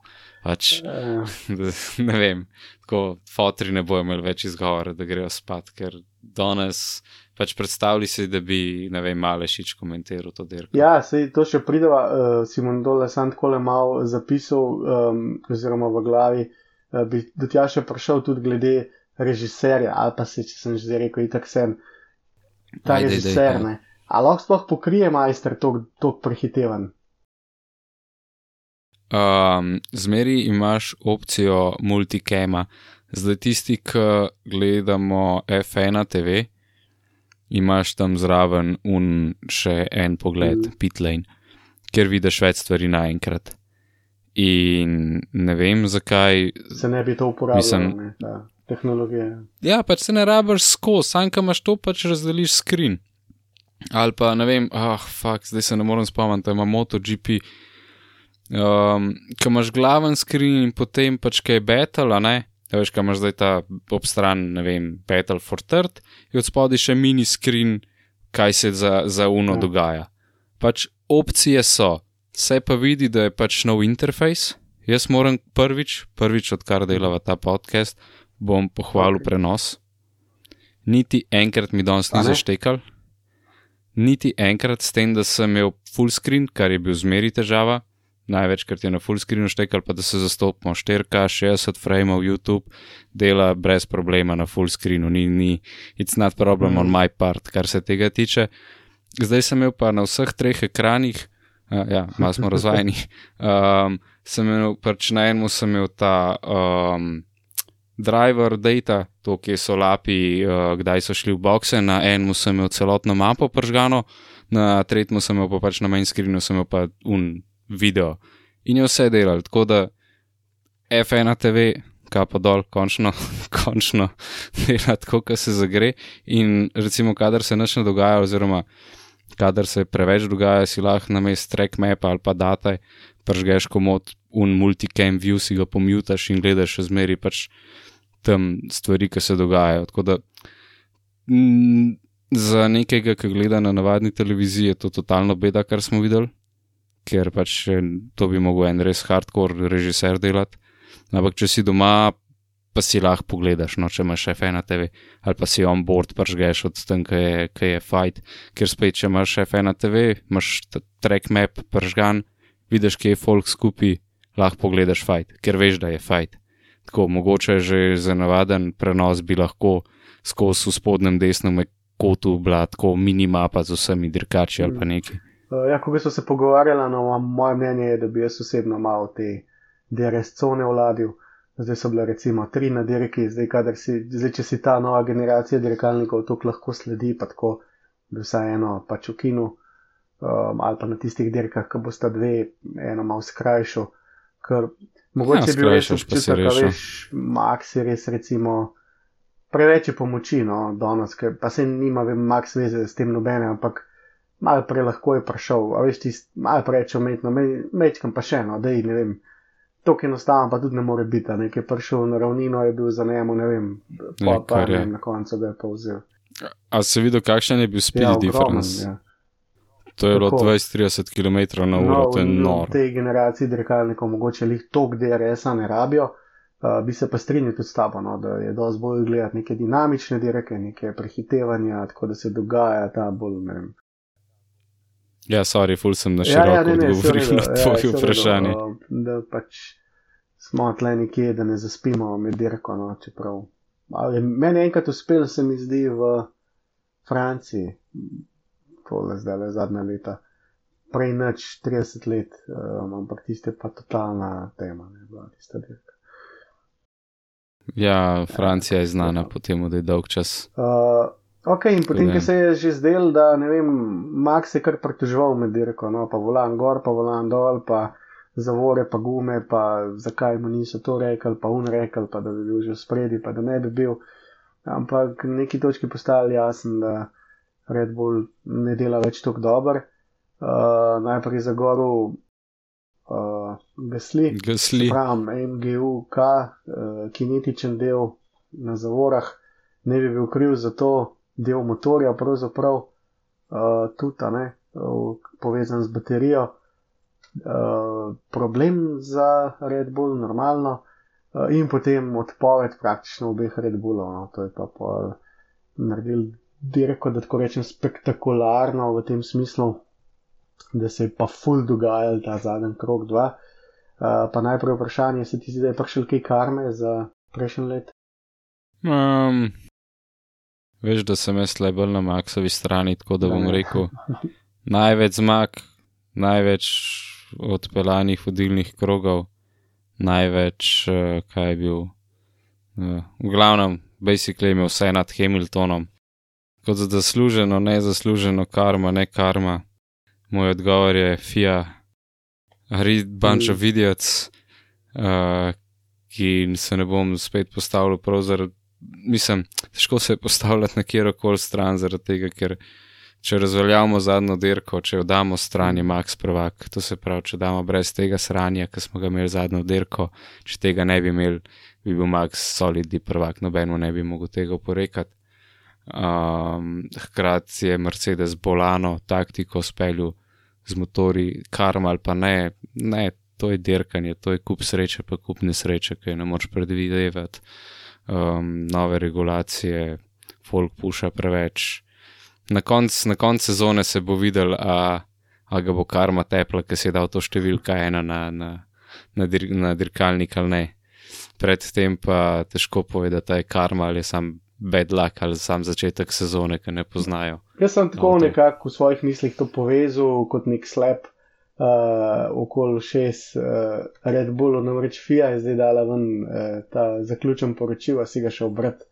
Pač, Ja. ne vem, tako fotri ne bojo imeli več izgovora, da grejo spat, ker danes pač predstavljali si, da bi, ne vem, malešič komentiral to dirko. Ja, sej to še prideva, uh, Simon Dole sem tako le malo zapisal, um, oziroma v glavi, uh, bi do tja še prišel tudi glede režiserja, ali pa se, če sem že zdaj rekel, itak sem. Ta dej, režiser, ja. ne. A lahko sploh pokrije majster tok prehitevan? Um, zmeri imaš opcijo multicama. Zdaj tisti, ki gledamo F1 TV, imaš tam zraven un še en pogled, Mm. mm. pitlane, kjer vidiš več stvari naenkrat. In ne vem zakaj. Se ne bi to uporabljalo, Mislim- ne, ta tehnologija. Ja, pač se ne rabiš skozi, sam kam imaš to, pač razdeliš skrin. Ali pa ne vem, ah, fuck, zdaj se ne morem spomniti, da ima MotoGP. Um, ko imaš glaven skrin in potem pač kaj je battle, a ne? Ja, veš, ko imaš zdaj ta obstran, ne vem, battle for third, in od spodaj še mini skrin, kaj se za, za uno Ja. ja. dogaja. Pač opcije so, se pa vidi, da je pač nov interfejs. Jaz moram prvič, prvič odkar delava ta podcast, bom pohvalil Ok. okay. prenos. Niti enkrat mi danes ni zaštekal, niti enkrat s tem, da sem imel full screen, kar je bil zmeri težava. Največkrat je na full screenu štekal, pa da se zastopimo 4K, 60 frameov YouTube, dela brez problema na full screenu, ni, ni, it's not problem Mhm. on my part, kar se tega tiče. Zdaj sem imel pa na vseh treh ekranih, uh, ja, malo smo razvajeni, um, sem imel, pač na enem sem imel ta um, driver data, to, kje so lapi, uh, kdaj so šli v boxe, na enem sem imel celotno mapo pržgano, na tretjem sem imel pa pač na main screenu, sem imel pa un video in je vse delal. Tako da F1 TV, kapa dol, končno, končno dela tako, kot se zagre. In recimo, kadar se nič ne dogaja, oziroma kadar se preveč dogaja, si lahko na mest track map ali pa dataj, pržgeš komod un multicam view, si ga pomutaš in gledaš še zmeri pač tam stvari, ki se dogajajo. Tako da m, za nekega, ki gleda na navadni televiziji, je to totalno beda, kar smo videli, ker pač eh, to bi mogel en res hardcore režiser delati. Ampak če si doma, pa si lahko pogledaš, no, če imaš F1 na TV ali pa si on board, pržgeš od tam, ki je, ki je fight. Ker spet, če imaš F1 na TV, imaš track map pržgan, vidiš, kje je folk skupaj, lahko pogledaš fight, ker veš, da je fight. Tako, mogoče že za navaden prenos bi lahko skozi v spodnjem desnem kotu bila tako minimapa z vsemi dirkači ali pa nekaj. Uh, ja, ko smo se pogovarjali, no, moje mnenje je, da bi jaz osebno malo te DRS cone vladil. Zdaj so bile recimo tri na dirki, zdaj, si, zdaj če si ta nova generacija dirkalnikov tako lahko sledi, pa tako bi vsaj eno pač ukinil, um, ali pa na tistih dirkah, ki bosta dve, eno malo skrajšal, ker mogoče Ja, bi bil res skrajšaš, pa si občutek, a rešil. veš, Max je res recimo preveč je pomoči, no, danes, ker pa se nima, vem, Max veze s tem nobene, ampak malo prej lahko je prišel, a veš, tist, malo preveč umetno, me- mečkam pa še eno, da ne vem. Tako enostavno pa tudi ne more biti, a nekaj prišel na ravnino, je bil za njemu, ne vem, pa, ne je. vem, na koncu ga je pa vzel. A si videl, kakšen je bil speed Ja, difference? ja. To je bilo Tako. 20-30 km na uro, No, to je v- noro. V tej generaciji dirkalnikov mogoče lih tok DRS-a ne rabijo. Uh, bi se pa strinjal tudi s tabo, no, da je dosti bolj gledati neke dinamične dirke, neke prehitevanja, tako da se dogaja ta bolj, ne vem. Ja, sorry, ful sem na Ja, široko ja, ne, ne, saj odgovoril na ja, tvoje redu, vprašanje. uh, Da pač smo tle nekje, da ne zaspimo med dirko, no, čeprav. Ali, meni enkrat uspel, se mi zdi, v Franciji, tole zdaj le zadnja leta, prej nič 30 let, um, ampak tiste pa totalna tema, ne bila tista dirka. Ja, Francija je znana po tem, da je dolg čas. Uh, ok, in potem, da- ko se je že zdel, da ne vem, Max je kar pritoževal med dirko, no, pa volan gor, pa volan dol, pa zavore, pa gume, pa zakaj mu niso to rekli, pa un rekli, pa da bi bil že spredi, pa da ne bi bil. Ampak neki točki postali jasen, da Red Bull ne dela več tako dober. Uh, najprej za goru uh, Gasli. Gasli. Pravim, MGUK, uh, kinetičen del na zavorah, ne bi bil kriv za to, del motorja, pravzaprav uh, tudi, ne, uh, povezan z baterijo. Uh, problem za Red Bull, normalno, uh, in potem odpoved praktično obeh Red Bullov. No, to je pa pol naredil dirko, da tako rečem, spektakularno v tem smislu, da se je pa full dogajal ta zadnji krok 2. Uh, pa najprej vprašanje, se ti zdi, da je prišel kaj karme za prejšnji let? Um, veš, da sem jaz le bolj na Maxovi strani, tako da bom rekel, največ zmag, največ odpeljanih vodilnih krogov, največ, uh, kaj je bil. Uh, v glavnem, basically imel vse nad Hamiltonom. Kot za zasluženo, nezasluženo karma, ne karma. Moj odgovor je FIA, read bunch of idiots, uh, ki se ne bom spet postavil prav zaradi, mislim, težko se je postavljati na kjer koli stran zaradi tega, ker če razveljavimo zadnjo dirko, če jo damo stran, je Max prvak. To se pravi, če damo brez tega sranja, ki smo ga imeli zadnjo dirko, če tega ne bi imeli, bi bil Max solidni prvak, nobeno ne bi mogel tega oporekati. Um, hkrati je Mercedes bolano taktiko speljal z motori, karma ali pa ne, ne, to je dirkanje, to je kup sreče, pa kup nesreče, ki je ne moč predvidevati. Um, nove regulacije, folk puša preveč. Na koncu konc sezone se bo videl, a, a ga bo karma tepla, ker si je dal to številka ena na, na, na, dir, na dirkalnik ali ne. Predtem pa težko povedati, da je karma ali je sam bad luck ali sam začetek sezone, ki ne poznajo. Jaz sem tako nekako v svojih mislih to povezal kot nek slep uh, okoli šest uh, Red Bullov, namreč FIA je zdaj dala ven uh, ta zaključen poročil, a si ga še obrat.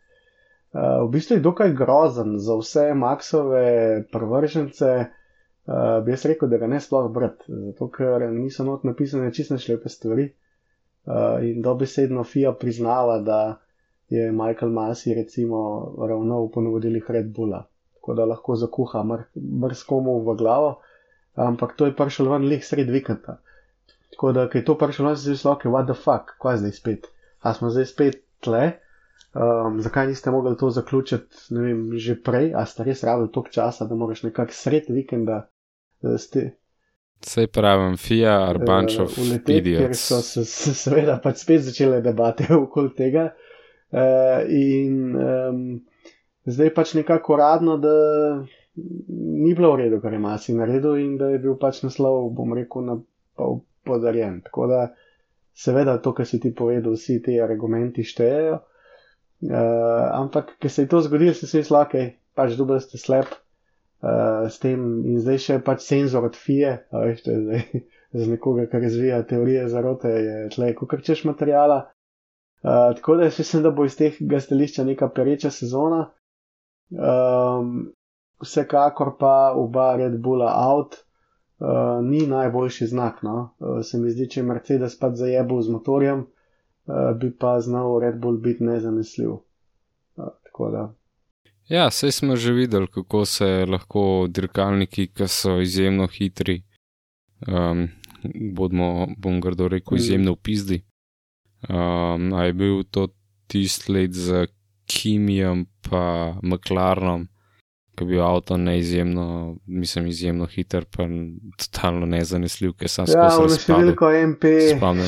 Uh, v bistvu je dokaj grozen za vse Maxove prvržence, uh, bi jaz rekel, da ga ne sploh brat, zato ker niso not napisane čisto šlepe stvari. Uh, in dobesedno FIA priznava, da je Michael Masi recimo ravnal po navodilih Red Bulla, tako da lahko zakuha mrskomu v glavo ampak to je prišlo ven leh sred vikenda. Tako da, ko je to prišlo ven, se je zelo, what the fuck, kaj zdaj spet? A smo zdaj spet tle? Um, zakaj niste mogli to zaključiti, ne vem, že prej, a ste res rabili toliko časa, da moraš nekako sred vikenda uh, ste. Sej pravim, FIA, Arbančov, uh, uleteti, ker so se, se seveda pač spet začele debate okoli tega. Uh, in um, zdaj pač nekako uradno, da ni bilo v redu, kar je Masi naredil in da je bil pač naslov, bom rekel, na pol podarjen. Tako da, seveda, to, kar si ti povedal, vsi ti argumenti štejejo. Uh, ampak, ker se je to zgodilo, se je slake, pač dubaj ste slep uh, s tem in zdaj še pač senzor od FIE, veš, to je zdaj za nekoga, ki razvija teorije zarote, je tle, kot češ materijala. Uh, tako da jaz mislim, da bo iz tega stališča neka pereča sezona. Um, vsekakor pa oba Red Bulla out uh, ni najboljši znak. No? Uh, se mi zdi, če je Mercedes pa zajebal z motorjem, uh, bi pa znal Red Bull biti nezanesljiv. Uh, ja, vse smo že videli, kako se lahko dirkalniki, ki so izjemno hitri, um, bodmo, bom grdo rekel, mm. izjemno upizdi. Um, a je bil to tisti let z Kimijem pa McLarenom, ki je bil avto neizjemno, mislim, izjemno hiter, pa totalno nezanesljiv, ker sem se spomnil. Ja, številko MP,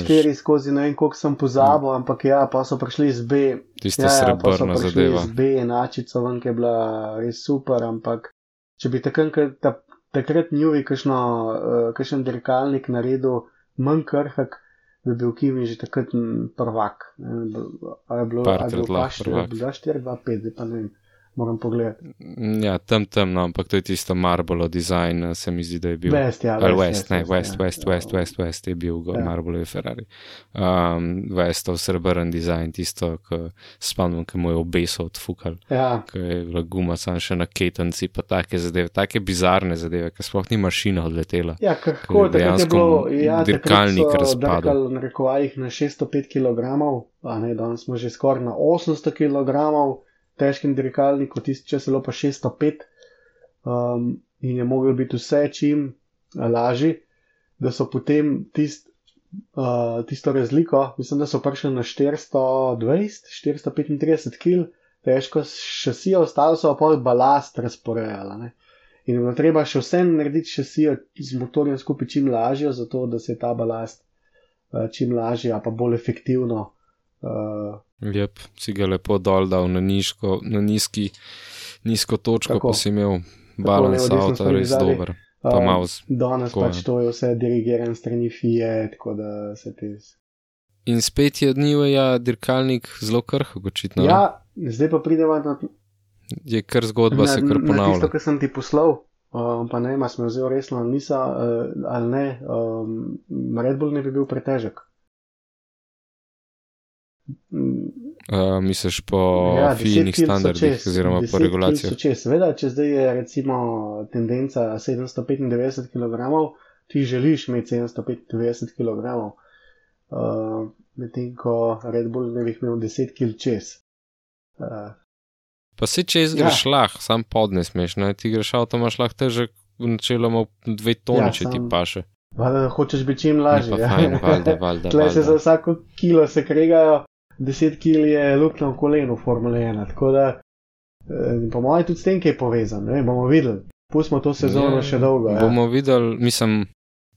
štiri skozi ne vem, koliko sem pozabil, mm. ampak ja, pa so prišli z B. Tiste ja, ja srebrna ja, zadeva. Z B, enačico ven, ki je bila res super, ampak če bi takrat, ta, takrat njuvi kakšno, uh, kakšen dirkalnik naredil manj krhak, bi bil Kimi že takrat prvak. Je bilo, ali je bilo, ali je bilo 4, 2, 5, zdaj pa ne vem moram pogledati. Ja, tam tam, no, ampak to je tisto Marble design, se mi zdi, da je bil. West, ja, West, West, ne, West, ja, West, West, West, West, West je bil ja. Marble Ferrari. Um, Westov srebrn design, tisto, ki spomnim, ki mu je obeso odfukal. Ja. Ki je bila guma sam še na ketenci, pa take zadeve, take bizarne zadeve, ker sploh ni mašina odletela. Ja, kako dejansko ja, dirkalnik razpadel. Na rekovajih na 605 kg, a ne, danes smo že skoraj na 800 kg težkim dirkalnikom, tisti če celo pa 605, um, in je mogel biti vse čim lažji, da so potem tist, uh, tisto razliko, mislim, da so prišli na 420, 435 kg, težko šasijo, ostalo so pa balast razporejali. In je bilo treba še vse narediti šasijo z motorjem skupaj čim lažjo, zato da se ta balast uh, čim lažje, pa bolj efektivno. Uh, Lep, si ga lepo dol dal na, niško, na nizki, nizko točko, tako, pa si imel balans avta res dober. Pa um, danes pač to je vse dirigiran strani FIE, tako da se ti. In spet je dnivo, ja, dirkalnik zelo krhko, očitno. Ja, zdaj pa pridemo na. Je kar zgodba, na, se kar ponavlja. Tisto, kar sem ti poslal, um, pa ne, ima smo zelo resno, nisa, uh, ali ne, um, Red Bull ne bi bil pretežek. Uh, misliš po ja, finih standardih, čez, oziroma po regulacijah? Seveda, če zdaj je recimo tendenca 795 kg, ti želiš imeti 795 kg, uh, medtem ko Red Bull ne bi imel 10 kg čez. Uh, pa si čez ja. greš lah, sam podne smeš, ne? ti greš avto, imaš lah težek, načeloma dve tone, ja, če sam... ti paše. Valjda, hočeš biti čim lažji. Ja. Fajn, valjda, valjda, Tle se za vsako kilo se kregajo, 10 kg je luknjo v kolenu, Formula 1. Tako da, eh, po mojem, tudi s tem, ki je povezan, ne bomo videli. Pustimo to sezono je, še dolgo. Ja. Bomo videli, mislim,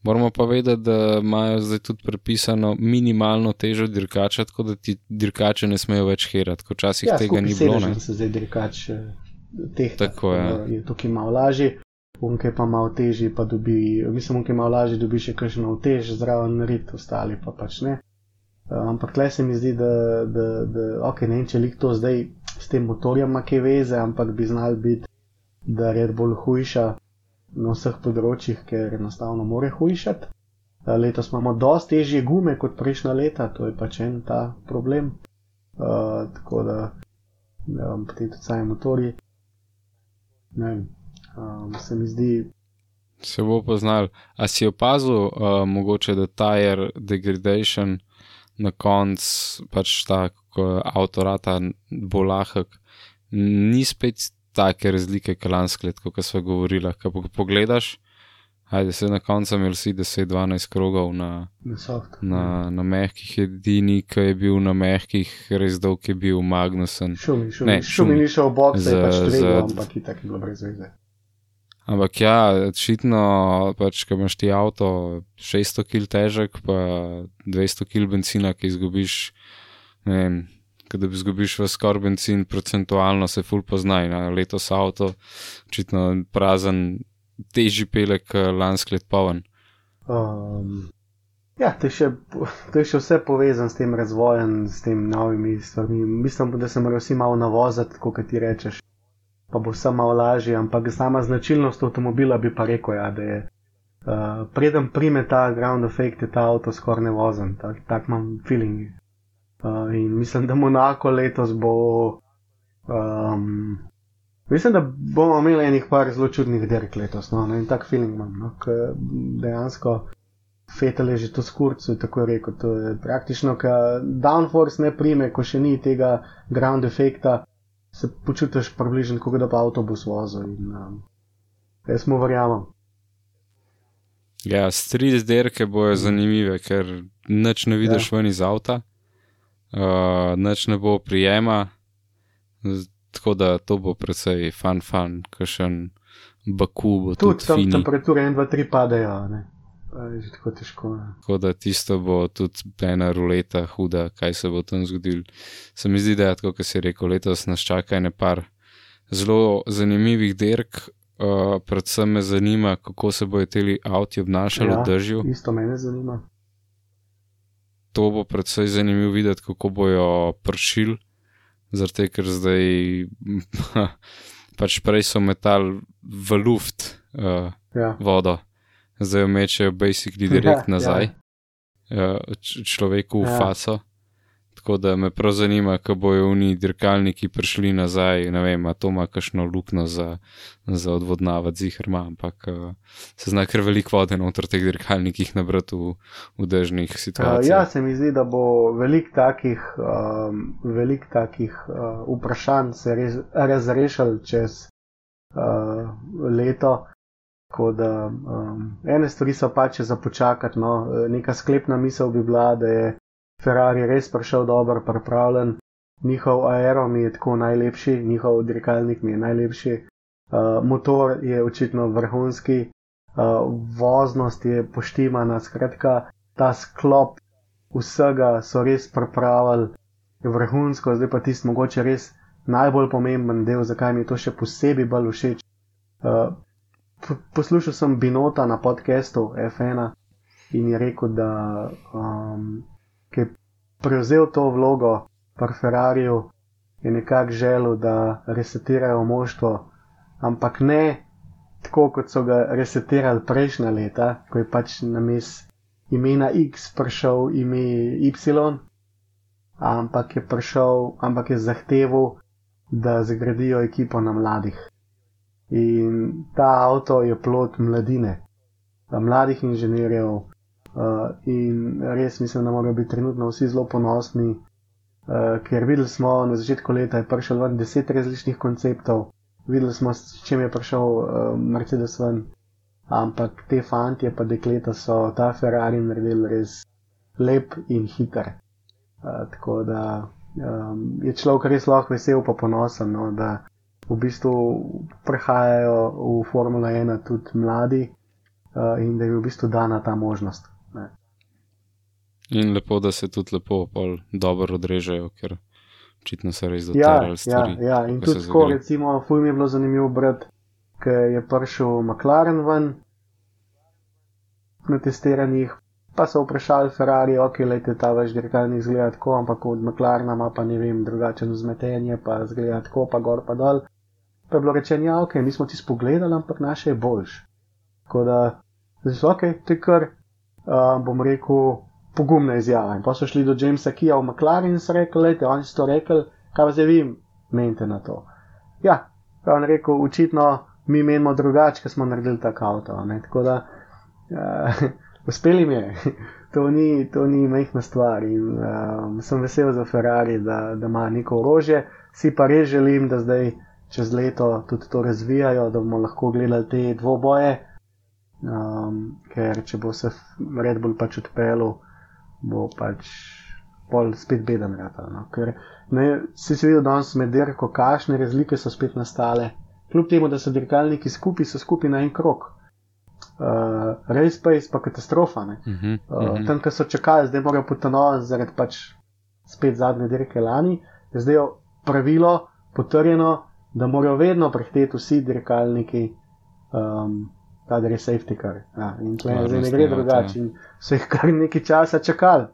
moramo pa vedeti, da imajo zdaj tudi prepisano minimalno težo dirkača, tako da ti dirkače ne smejo več herati, kot včasih ja, tega ni bilo. Ja, se zdaj dirkač eh, teh. Tako je. Je tukaj malo lažje. Unke pa malo težji, pa dobi, mislim, unke malo lažje dobi še kakšno tež, zraven narit, ostali pa pač ne. Uh, ampak le se mi zdi, da, da, da ok, ne vem, če lik to zdaj s tem motorjem kaj veze, ampak bi znal biti, da red bolj hujša. na vseh področjih, ker enostavno more hujšati. Uh, letos imamo dosti težje gume kot prejšnja leta, to je pač en ta problem. Uh, tako da um, potem tudi sami motori. Ne vem, um, se mi zdi, Se bo poznal. A si opazil, uh, mogoče, da tire degradation na koncu, pač ta, avtorata bo lahek, ni spet take razlike, kot lansko leto, kot smo govorili. Ko pogledaš, ajde se na koncu imel si 10-12 krogov na, na soft. na, na mehkih, edini, ki je bil na mehkih, res dolg je bil Magnusen. Šumi, šumi, Ne, šumi, šumi ni šel v box, Za- je pač treba, ampak je tako bilo brez veze. Ampak ja, očitno, pač, ko imaš ti avto 600 kg težek, pa 200 kg benzina, ki izgubiš, ne vem, da bi izgubiš v skoraj benzin, procentualno se ful poznaj. Na letos avto, očitno prazen, težji pelek, lansk let poln. Um, ja, to je, še, to je še vse povezano s tem razvojem, s tem novimi stvarmi. Mislim, da se morajo vsi malo navozati, kot ti rečeš, pa bo vse malo lažje, ampak sama značilnost avtomobila bi pa rekel, ja, da je. Uh, preden prime ta ground effect, je ta avto skoraj nevozen, tak, tak imam feeling. Uh, in mislim, da Monako letos bo. Um, mislim, da bomo imeli enih par zelo čudnih derek letos, no, in tak feeling imam, no, ker dejansko Fetel je že to skurcu, tako je rekel. To je praktično, ker downforce ne prime, ko še ni tega ground efekta, se počutiš približno, kot da pa avtobus vozil. In, um, jaz mu verjamem. Ja, street derke bojo zanimive, ker nič ne vidiš ja. ven iz avta, uh, nič ne bo prijema, tako da to bo precej fan, fan, kakšen baku bo tudi, Tudi tam fini. temperature 1, 2, 3 padajo, ne. Je že tako težko. Ne. Tako da tisto bo tudi ena ruleta huda, kaj se bo tam zgodilo. Se mi zdi, da je tako, kot si rekel, letos nas čaka ene par zelo zanimivih dirk. Uh, predvsem me zanima, kako se bodo ti avti obnašali Ja. v dežju. Isto mene zanima. To bo predvsej zanimivo videti, kako bojo pršili, zato ker zdaj pač prej so metal v luft uh, Ja. vodo, zdaj jo mečejo basically direkt nazaj, ja. človeku v Ja. faso. Tako da me prav zanima, kako bojo oni dirkalniki prišli nazaj, ne vem, a to ima kakšno luknjo za, za odvodnavati zihrma, ampak uh, se zna kar veliko vode noter teh dirkalnikih nabrati v, v dežnih Uh, situacijah. ja, se mi zdi, da bo veliko takih, um, velik takih uh, vprašanj se res, razrešil čez uh, leto. Tako da um, ene stvari so pač za počakati. No. Neka sklepna misel bi bila, da je Ferrari res prišel dobro pripravljen, njihov aero mi je tako najlepši, njihov dirkalnik mi je najlepši, uh, motor je očitno vrhunski, uh, voznost je poštimana, skratka, ta sklop vsega so res pripravili vrhunsko, zdaj pa tisti mogoče res najbolj pomemben del, zakaj mi je to še posebej bolj všeč. Uh, poslušal sem Binota na podkastu F1 in je rekel, da um, je prevzel to vlogo pri Ferrariju, je nekako želel, da resetirajo moštvo, ampak ne tako, kot so ga resetirali prejšnja leta, ko je pač names imena X prišel ime Y, ampak je prišel, ampak je zahteval, da zgradijo ekipo na mladih. In ta avto je plot mladine, mladih inženirjev, uh, in res mislim, da morajo biti trenutno vsi zelo ponosni, uh, ker videli smo na začetku leta, je prišel ven deset različnih konceptov, videli smo, s čim je prišel uh, Mercedes ven, ampak te fantje pa dekleta so ta Ferrari naredili res lep in hiter. Uh, tako da um, je človek res lahko vesel pa ponosen, no, da v bistvu prehajajo v Formula 1 tudi mladi uh, in da je v bistvu dana ta možnost. Ne. In lepo, da se tudi lepo dobro odrežejo, ker očitno se res Ja, dotarali ja, stvari. ja, in ko tudi tako, zagre. recimo, fuj mi je bilo zanimivo brati, ker je prišel McLaren ven na testiranjih, pa so vprašali Ferrari, ok, lejte ta vaš dirkalnik izgleda tako, ampak od McLarena ima pa ne vem, drugačen vzmetenje, pa zgleda tako, pa gor pa dol. Pa je bilo rečeno, ja, ok, mi smo ti spogledali, ampak naše je boljš. Tako da, zdaj so ok, te kar, uh, bom rekel, pogumna izjava. In pa so šli do Jamesa Kija v McLaren in so rekli, lejte, oni so to rekli, kaj pa zdaj vi menite na to. Ja, pa on rekel, očitno mi menimo drugače, ker smo naredili tak avto. Ne? Tako da, uh, uspeli mi je. To ni, to ni mehna stvar in um, sem vesel za Ferrari, da, da ima neko orožje. Si pa res želim, da zdaj čez leto tudi to razvijajo, da bomo lahko gledali te dvoboje. Um, ker če bo se Red Bull pač odpeljal, bo pač pol spet beden ratal. No? Ker ne, si se videl danes med dirko, kakšne razlike so spet nastale. Kljub temu, da so dirkalniki skupaj, so skupaj na en krok. Uh, Race pace pa katastrofa. ne. Uh -huh, Uh, uh -huh. tam, kjer so čakali, zdaj morajo potonovati zaradi pač spet zadnje dirke lani, je zdaj pravilo potrjeno, da morajo vedno prehteti vsi dirkalniki, um, kadar je safety car. Ja, in tle zdaj ne gre drugače. so jih kar nekaj časa čakali.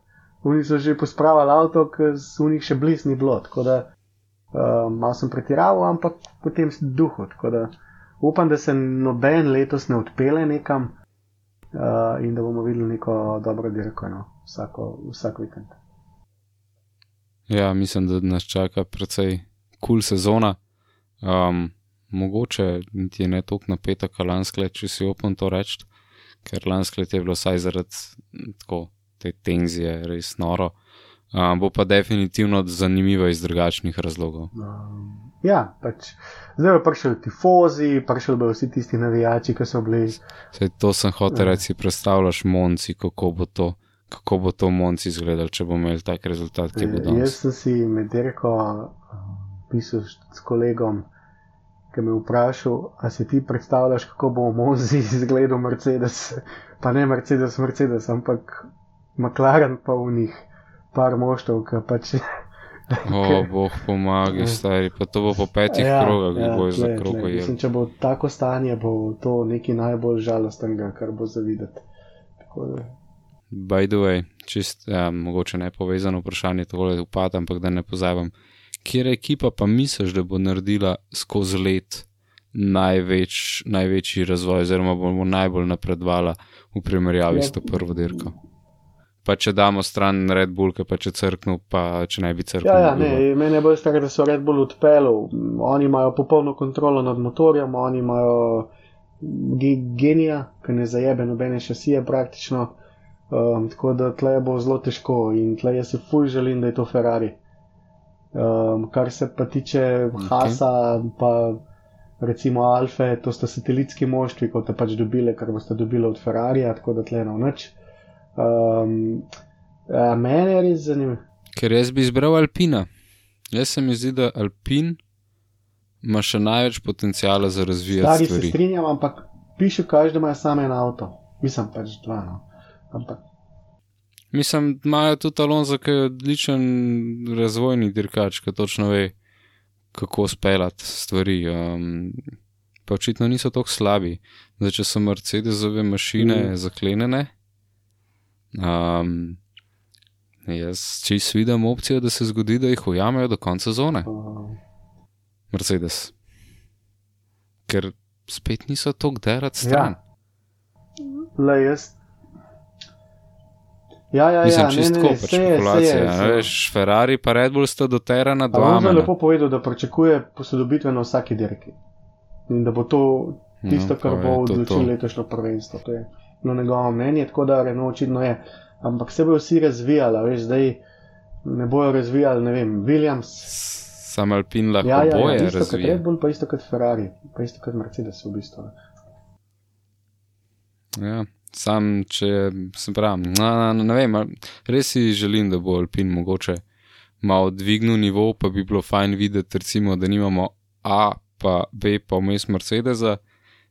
Oni so že pospravili avto, ker so v njih še bliz ni bilo. Tako da um, malo sem pretiraval, ampak potem sem duhu. Tako da upam, da se noben letos ne odpele nekam uh, in da bomo videli neko dobro dirko no, vsako, vsak vikend. Ja, mislim, da nas čaka precej kul cool sezona. Um, mogoče niti je ne tako napeta, kot lansko let, če si upam to reči, ker lansko let je bilo vsaj zaradi m, tako, te tenzije res noro. Um, bo pa definitivno zanimivo iz drugačnih razlogov. Um, ja, pač zdaj bo prišel tifozi, prišel bo vsi tisti navijači, ki so bili. Sej to sem hotel Ja. reči, predstavljaš Monci, kako bo to, kako bo to Monci izgledal, če bo imel tak rezultat, ki bo Eh, Jaz danes. sem si med dirko pisal s kolegom, ki me je vprašal, a si ti predstavljaš, kako bo Mozi izgledal Mercedes, pa ne Mercedes, Mercedes, ampak McLaren pa v njih par moštov, ki pač. O, boh pomagi, stari, pa to bo po petih ja, krogah, ki ja, bojo za krogo jedli. Mislim, če bo tako stanje, bo to nekaj najbolj žalostnega, kar bo za videti. By the way, čist, ja, mogoče ne povezano vprašanje, tole upadam, ampak da ne pozabim. Kjer ekipa pa misliš, da bo naredila skozi let največ, največji razvoj, oziroma bomo najbolj napredovala v primerjavi s to prvo dirko? Pa če damo stran Red Bull, ki pa če crknu, pa če ne bi crknil. Ja, ja, ne, meni je bolj stvar, da so Red Bull odpeljali. Oni imajo popolno kontrolo nad motorjem, oni imajo ge genija, ki ne zajebe nobene šasije praktično. Um, tako da tle bo zelo težko in tle jaz si fuj želim, da je to Ferrari. Um, kar se pa tiče Ok. Hasa, pa recimo Alfe, to sta satelitski moštvi, kot ste pač dobili, kar boste dobili od Ferrarija, tako da tle na noč. Um, ja, mene je res zanimivo. Ker jaz bi izbral Alpina. Jaz se mi zdi, da Alpin ima še največ potencijala za razvijati Stari se stvari. strinjam, ampak piše, kaže, da imajo samo en avto. Mislim pač dva. No. Ampak, Mislim, imajo tudi Alonso, ki je odličen razvojni dirkač, ki točno ve, kako speljati stvari. Um, pa očitno niso tako slabi. Zdaj, če so Mercedesove mašine mm. zaklenjene, um, jaz čist vidim opcijo, da se zgodi, da jih ujamejo do konca sezone. uh, Mercedes. Ker spet niso tako derati stran. Ja. le jaz. Ja, ja, Mislim, ja, ne, tako, pač špekulacija. Veš, Ferrari pa Red Bull sta doterana dva. Alonso je mene. lepo povedal, da pričakuje posodobitve na vsaki dirki. In da bo to tisto, No, kar bo odločilo to. letošnjo prvenstvo. To je no, njegovo mnenje, tako da Renault očitno je. Ampak se bojo vsi razvijali, veš, zdaj ne bojo razvijali, ne vem, Williams. Sam Alpin lahko Ja, ja, boje ja, isto kot razvija. Red Bull, pa isto kot Ferrari, pa isto kot Mercedes v bistvu. Ja, sam, če se pravi, na, na, ne vem, res si želim, da bo Alpin mogoče malo dvignil nivo, pa bi bilo fajn videti, recimo, da nimamo A, pa B, pa vmes Mercedesa,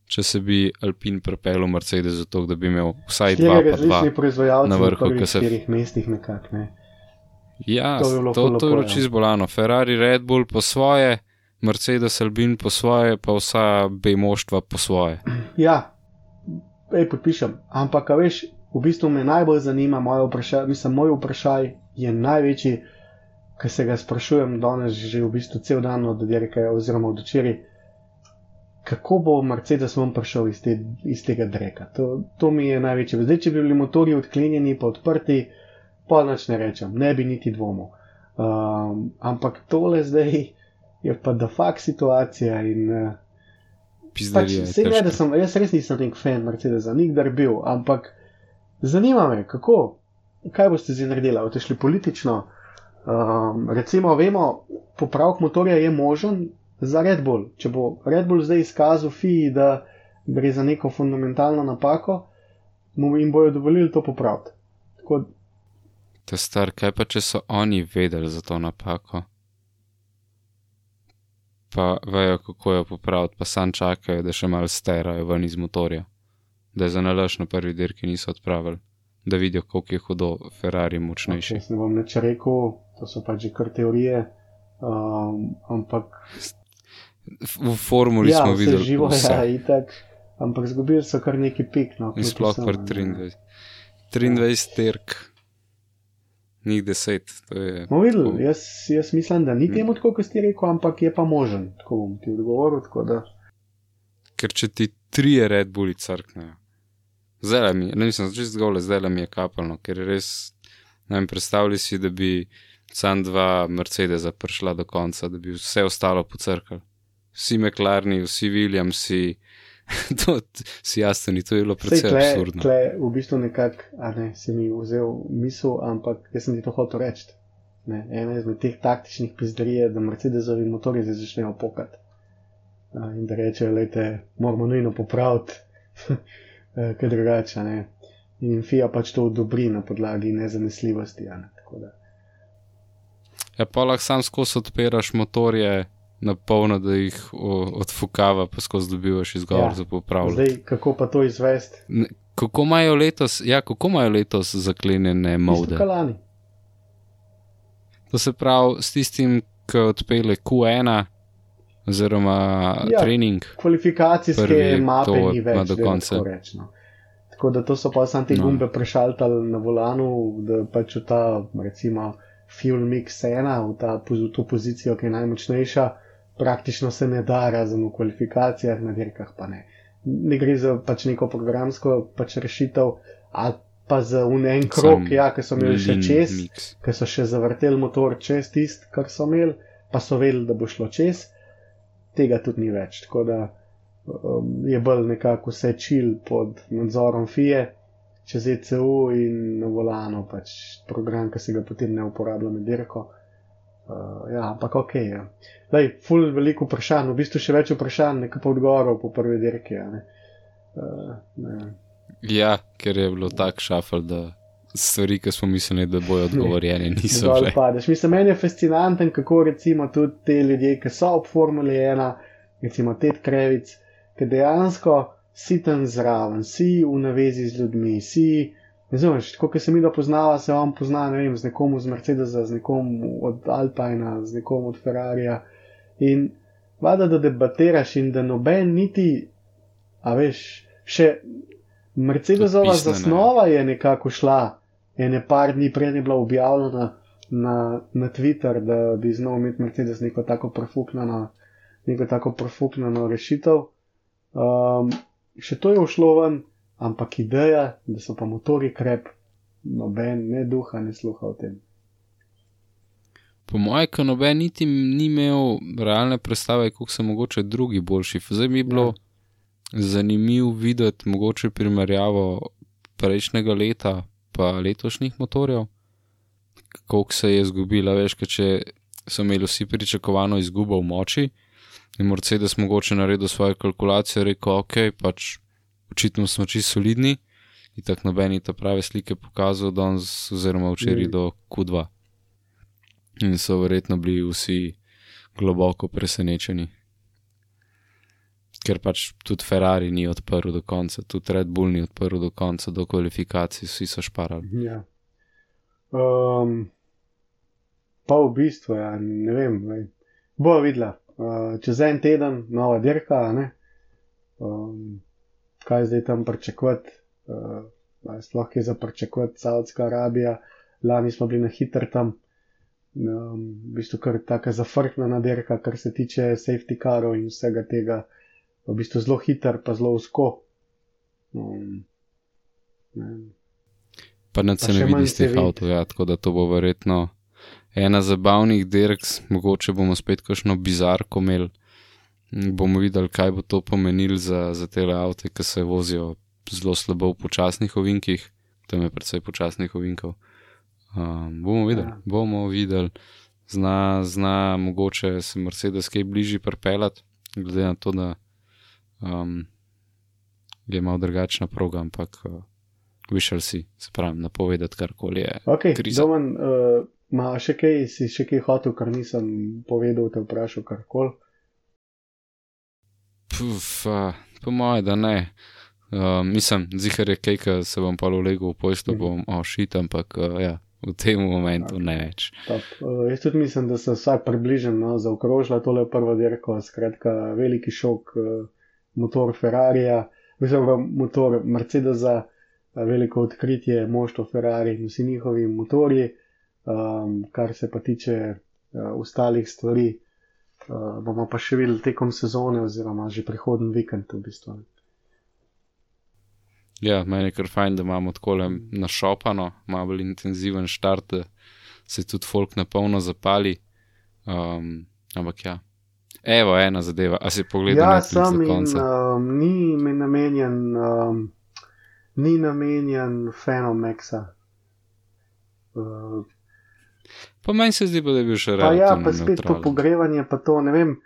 če se bi Alpin prepeljal v Mercedesu, tako da bi imel vsaj dva, pa dva. proizvajalci na na vrhu, ko se- štirih mestih nekako. Ne. Ja, To bi to, to je bilo ja. čisto bolano. Ferrari, Red Bull po svoje, Mercedes, Albin po svoje, pa vsa B moštva po svoje. Ja, ej, podpišem. Ampak, veš, v bistvu me najbolj zanima moje vprašanje. Mislim, moj vprašaj je največji, ki se ga sprašujem danes že v bistvu cel dan od Dirke oziroma od včeraj. kako bo Mercedes vam prišel iz, te, iz tega dreka. To, to mi je največje. Zdaj, če bi bili motori odklenjeni pa odprti, pa nič ne rečem, ne bi niti dvomil. Um, ampak tole zdaj je pa da fakt situacija in. Uh, Pač, vse ne, da sem, jaz res nisem nek fan Mercedesa, nikdar bil, ampak zanima me, kako, kaj boste zdaj naredili, boste šli politično. Um, recimo, vemo, popravek motorja je možen za Red Bull. Če bo Red Bull zdaj izkazal FII, da gre za neko fundamentalno napako, mu jim bojo dovolili to popraviti. Tako... To star, kaj pa če so oni vedeli za to napako? Pa vejo, kako jo popraviti, pa sam čakajo, da še malo sterajo ven iz motorja, da je za nalaž na prvi dirki niso odpravili, da vidijo, koliko je hudo Ferrari močnejši. Okay, ne bom neč rekel, to so pač že kar teorije, um, ampak. V formuli ja, smo videli, da je živo, ja, itak, ampak zgubili so kar neki pik. No, In sploh kar 23. 23 terk njih deset. No, videl, jaz, jaz mislim, da ni temu tako, kot si rekel, ampak je pa možen, tako bom ti odgovoril. Da... Ker če ti tri Red Bulli crknejo, zdaj mi, ne mislim, že zgolj zdaj mi je kapalno, ker res ne vem, predstavljaj si, da bi sam dva Mercedesa prišla do konca, da bi vse ostalo pocrkali. Vsi McLarni, vsi Williamsi, to si jasno, ni to je bilo predvsem absurdno. Tle, v bistvu nekako, a ne, si mi vzel misel, ampak jaz sem ti to hotel reči. Ne, ena izmed teh taktičnih pizdarij je, da Mercedesovi motori zdaj začnejo pokati. In da rečejo, lejte, moramo nujno popraviti, kaj drugače, ne. In FIA pač to odobri na podlagi nezanesljivosti, ja, ne, tako da. Ja, pa lahko sam skozi odpiraš motorje, na polno, da jih odfukava, pa skozi dobivaš izgovor ja. za popravljanje. Zdaj, kako pa to izvesti? Kako imajo letos, ja, kako imajo letos zaklenjene mode? To se pravi s tistim, ki odpele Q1, oziroma ja, trening. Kvalifikacijske mape ni več do konca. No. Tako da to so pa sam te no. gumbe prešaltali na volanu, da pač v ta, recimo, fuel mix ena, v, ta, v to pozicijo, ki je najmočnejša praktično se ne da, razen v kvalifikacijah, na dirkah pa ne. Ne gre za pač neko programsko pač rešitev, ali pa za unen krok, ja, ki so imeli še čez, ki so še zavrteli motor čez tist, kar so imeli, pa so vedeli, da bo šlo čez, tega tudi ni več. Tako da um, je bolj nekako vse čil pod nadzorom FIE, čez ECU in na volano, pač program, ki se ga potem ne uporablja med dirko. Uh, ja, ampak ok. Ja. Lej, ful veliko vprašanj, v bistvu še več vprašanj, nekaj pa odgovorov po prvi dirki. Ja, uh, ja, ker je bilo tako šafal, da stvari, ki smo mislili, da bojo odgovorjene, niso bile. Mislim, meni je fascinanten, kako recimo tudi te ljudje, ki so ob Formuli 1, recimo Ted Krevic, ki dejansko si tam zraven, si v navezi z ljudmi, si. Razumeš, kot se mi da poznava, se on pozna, ne vem, z nekom iz Mercedesa, z nekom od Alpina, z nekom od Ferrarija. In vada, da debatiraš in da noben niti, a veš, še Mercedesova zasnova je nekako šla, ene par dni prej je bila objavljena na, na Twitter, da bi znal imeti Mercedes neko tako profuknjeno, neko tako profuknjeno rešitev. Um, še to je ušlo ven ampak ideja, da so pa motori krep, noben, ne duha, ne sluha o tem. Po mojem, ko noben niti ni imel realne predstave, kako so mogoče drugi boljši. Zdaj mi je bilo ja. zanimivo videti mogoče primerjavo prejšnjega leta pa letošnjih motorjev, koliko se je izgubila, veš, če so imeli vsi pričakovano izgubo v moči. In Mercedes mogoče naredil svoje kalkulacije, rekel, ok, pač očitno smo čisto solidni in tako nobeni te prave slike pokazal danes oziroma včeraj mm. do Q2. In so verjetno bili vsi globoko presenečeni. Ker pač tudi Ferrari ni odprl do konca, tudi Red Bull ni odprl do konca, do kvalifikacij, vsi so šparali. Ja. Um, pa v bistvu, ja, ne vem, bo videla. Uh, čez en teden, nova dirka, ne. Um, kaj zdaj tam pričakovati, uh, sploh je za pričakovati Saudska Arabija, lani smo bili na hitr tam, um, v bistvu kar taka zafrknjena dirka, kar se tiče safety carov in vsega tega. v bistvu zelo hiter, pa zelo usko. Um, ne vem. Pa na Pa se ne vidi iz teh avtov, ja, tako da to bo verjetno ena zabavnih dirk, mogoče bomo spet kakšno bizarko imeli. Bomo videli, kaj bo to pomenilo za, za te avte, ki se vozijo zelo slabo v počasnih ovinkih, tam je predvsej počasnih ovinkov. Um, bomo videli, Ja. bomo videli. Zna, zna mogoče se Mercedes kaj bližje pripeljati, glede na to, da um, je malo drugačna proga, ampak uh, višal si, se pravi, napovedati karkoli je. Ok, Kriza. Domen, uh, ma še kaj, si še kaj hotel, kar nisem povedal, te vprašal karkoli. Puf, uh, po moje, da ne. Uh, mislim, zihar je kaj, ki se bom pa ulegel v pojsto, Mhm. bom ošit, ampak uh, ja, v tem momentu ne več. Top. Uh, jaz tudi mislim, da se vsaj približno no, zaokrožila tole prvo dirko, skratka, veliki šok, uh, motor Ferrarija, mislim, motor Mercedesa, uh, veliko odkritje, moštvo Ferrari in vsi njihovi motorji, um, kar se pa tiče uh, ostalih stvari. Uh, bomo pa še videli tekom sezone, oziroma že prihodnji vikend, v bistvu. Ja, meni je kar fajn, da imamo tako našopano, malo bolj intenziven štart, da se tudi folk na polno zapali. Um, ampak ja. Evo, ena zadeva, a si pogledal Ja, sam in um, ni mi namenjen, um, ni namenjen fanom Maxa. Uh, Pa meni se zdi, pa, da je bil še pa ja, pa spet to nevtralen. pogrevanje, pa to ne vem.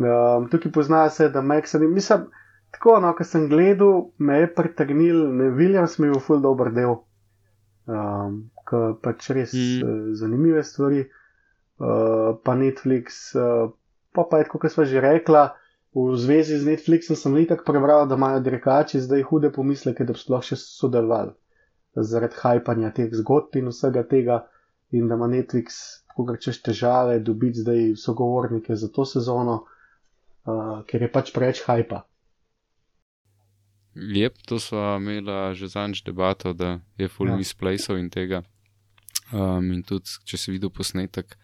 Um, tukaj pozna se, da Maxa ni, mislim, tako, no, ko sem gledal, me je pritegnil, ne Williams mi je bil ful dober del, um, ki pač res Mm. uh, zanimive stvari, uh, pa Netflix, uh, pa pa je tako, kot sva že rekla, v zvezi z Netflixom sem itak prebral, da imajo dirkači zdaj hude pomisleke, da bi sploh še sodelovali zaradi hajpanja teh zgodb in vsega tega, in da ima Netflix, ko češ težave, dobiti zdaj sogovornike za to sezono, uh, ker je pač preveč hajpa. Jep, to smo imeli že zadnjič debato, da je full Ja. misplaceov in tega. Um, in tudi, če si videl posnetek,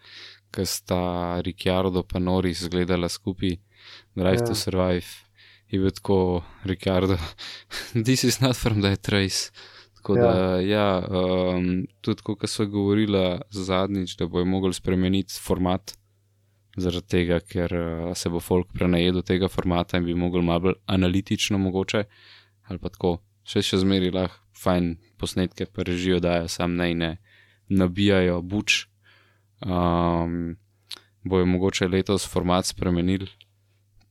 ki sta Ricciardo pa Norris gledala skupaj Drive ja. to Survive, je bil tako Ricciardo, this is not from that race. Tako Ja. da, ja, um, tudi ko so govorila zadnjič, da bojo mogli spremeniti format, zaradi tega, ker uh, se bo folk prenajedel tega formata in bi mogli malo bolj analitično mogoče, ali pa tako, še še zmeri lahko fajn posnetke pa režijo dajo, sam naj ne nabijajo buč. Um, bojo mogoče letos format spremenili,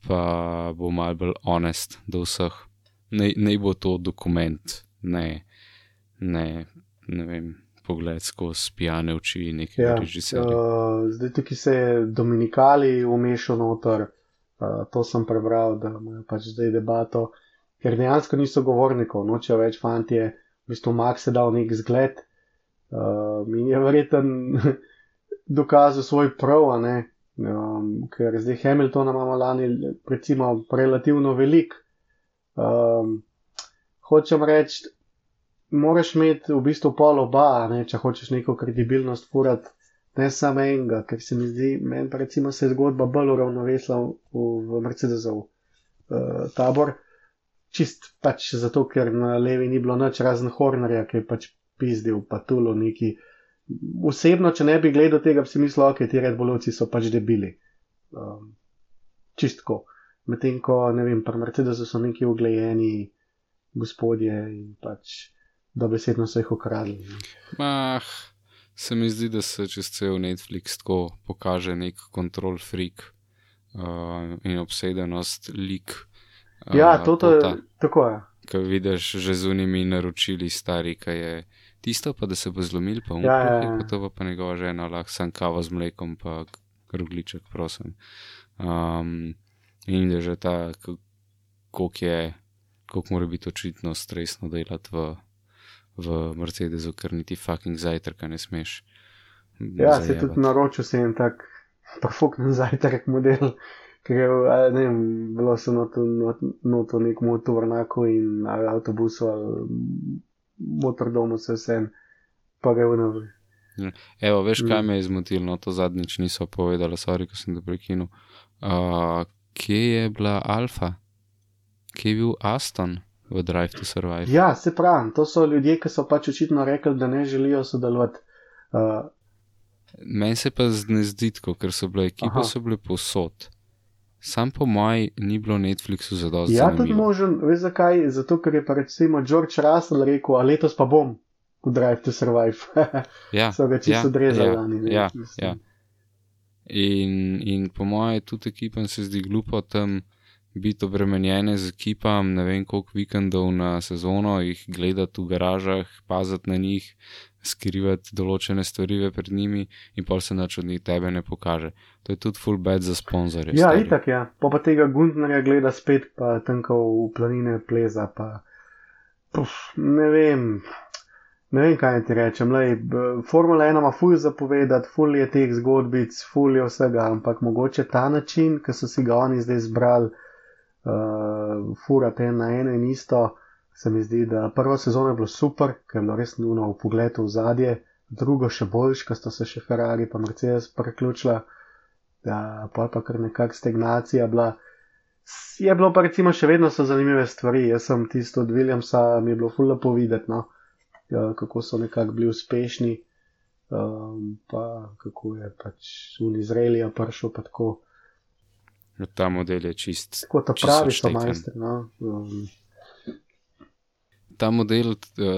pa bo mal bolj honest do vseh. Naj, naj bo to dokument, ne, ne, ne vem, pogled skozi pijane oči nekega Ja, ja, režiserja. uh, zdaj tukaj se je Dominikali umešal noter, uh, to sem prebral, da imajo pač zdaj debato, ker dejansko niso govornikov, nočejo več fantje, v bistvu Max je dal nek zgled uh, in je verjeten dokazal svoj prav, a ne. Um, ker zdaj Hamiltona imamo lani, recimo, relativno velik. Um, hočem reči, moraš imeti v bistvu pol oba, ne, če hočeš neko kredibilnost furati, ne samo enega, ker se mi zdi, meni pa recimo se je zgodba bolj uravnovesila v, v Mercedesov uh, tabor, čist pač zato, ker na levi ni bilo nič razen Hornerja, ki je pač pizdil, pa tulo neki. Osebno, če ne bi gledal tega, bi si mislil, ok, ti Red Bullovci so pač debili. Um, čistko. Medtem ko, ne vem, pri Mercedesu so neki uglejeni gospodje in pač dobesedno so jih ukradli. Mah, se mi zdi, da se čez cel Netflix tako pokaže nek kontrol freak uh, in obsedenost lik. Uh, Ja, to, to je tako. Je. Ko vidiš že z unimi naročili stari, ki je tisto, pa da se bo zlomil, pa umrl, Ja, ja, ja. pa to pa, pa njegova žena, lahko sam kavo z mlekom, pa rogliček, prosim. Um, in da že ta, koliko je, koliko mora biti očitno stresno delati v, v Mercedesu, ker niti fucking zajtrka ne smeš. Ja, se tudi naročil se en tak profuknen zajtrk model, ker je, ne vem, bilo so noto, not, noto nek motornako in ali avtobusu ali motordomu se vse en, pa ga je vnav. Evo, veš, kaj Mm. me je zmotilo, no to zadnjič niso povedali, sorry, ko sem te prekinil. Uh, kje je bila Alfa? Kje je bil Aston v Drive to Survive? Ja, se pravi, to so ljudje, ki so pač očitno rekli, da ne želijo sodelovati. Uh, Meni se pa ne zdi tako, ker so bile ekipe, Aha. so bile posod. Sam po moji ni bilo Netflixu zadosti. ja, tudi možen, veš zakaj? Zato, ker je pa recimo George Russell rekel, a letos pa bom v Drive to Survive. Ja, so ga čisto ja, odrezali. ja, ne, ja, mislim. ja. In, in po mojem, tudi ekipam se zdi glupo tam biti obremenjene z ekipam, ne vem koliko vikendov na sezono, jih gledati v garažah, paziti na njih, skrivati določene stvari pred njimi in pa se nič od njih tebe ne pokaže. To je tudi full bad za sponzorje. Ja, stari. itak je. Ja. Pa, pa tega Gundnerja gleda spet, pa tanko v planine pleza. Pa, puf, ne vem, ne vem, kaj ti rečem. Lej, Formula 1 ima ful zapovedati, ful je teh zgodbic, ful je vsega, ampak mogoče ta način, ki so si ga oni zdaj izbrali, uh, furati en na eno in isto. Se mi zdi, da prva sezona je bila super, ker je bilo res nujno v pogledu v zadje, drugo še boljš, ker sta se še Ferrari in Mercedes preključila da pa je pa kar nekakšna stagnacija bila. Je bilo pa recimo še vedno so zanimive stvari. Jaz sem tisto od Williamsa, mi je bilo fulno povedati, no, ja, kako so nekako bili uspešni, um, pa kako je pač v Izraelija prišel, pa tako, Ta model je čist. tako ta pravi so majstri. No, um, Ta model uh,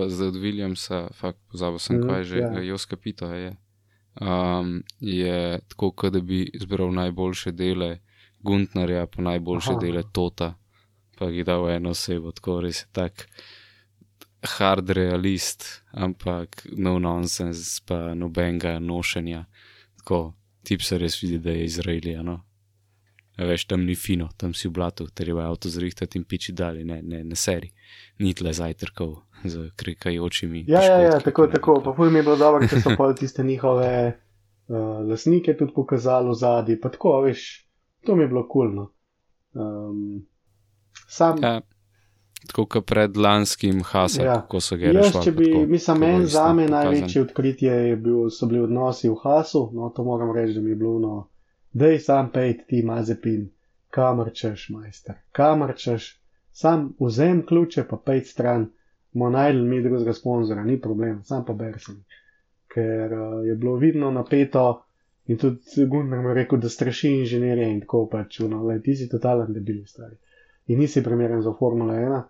za od Williamsa, fakt pozabil sem, Mhm, kaj že, ja. Joska Pito je. Um, je tako, kot da bi izbral najboljše dele Guntnerja, pa najboljše. Aha. dele Tota, pa jih dal v eno osebo, tako res je tak hard realist, ampak no nonsense, pa nobenega nošenja. Tako, tip se res vidi, da je Izraelija, no. Veš, tam ni fino, tam si v blatu, treba je avto zrihtati in piči dalje, ne, ne, ne seri, ni tle zajtrkov z krikajočimi. ja, ja, ja, tako, pa tako. Pa ful mi je bilo dobro, ker so pol tiste njihove uh, lasnike tudi pokazali v zadnji. Pa tako, veš, to mi je bilo kulno. Um, sam, Ja, tako kot pred lanskim Hasom, Ja. ko so ga rešili. mislim, meni za me največje odkritje je bil, so bili odnosi v Hasu, no to moram reči, da mi je bilo no, dej sam pejt ti mazepin, kamor češ, majster, kamor češ, sam vzem ključe pa pejt stran, bomo najdel mi drugega sponzora, ni problem, sam pa ber sem. Ker uh, je bilo vidno napeto in tudi Gunnar mi je rekel, da straši inženirje in tako pač, no, le ti si totalen debil, stari. In nisi primeren za Formula 1.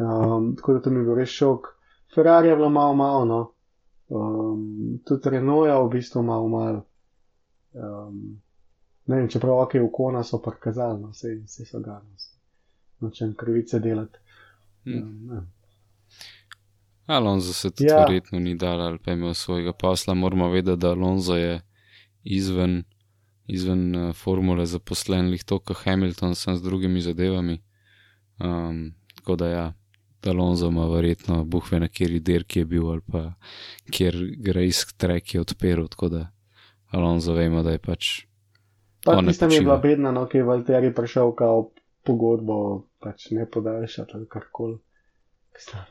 Um, tako da to mi je bil res šok. Ferrari je bilo malo, malo, no. Um, tudi Renaulta v bistvu malo, malo. Um, ne vem, čeprav ok, v kona so prikazali, no, vse, vse so ga, no. nočem krivice delati. Hm. Um, ne. Alonso se tudi Ja. ja. verjetno ni dal ali pa je imel svojega posla. Moramo vedeti, da Alonso je izven, izven uh, formule zaposlen, lih to, kot Hamilton, sem z drugimi zadevami. Um, tako da ja, Alonso ima verjetno buhve na kjeri dirki je bil ali pa kjer grejsk trek je odpiral, tako da Alonso vemo, da je pač. Pa ne tista mi je bila bedna, no, ki je Valtteri prišel kao pogodbo, pač ne podaljšati ali karkoli.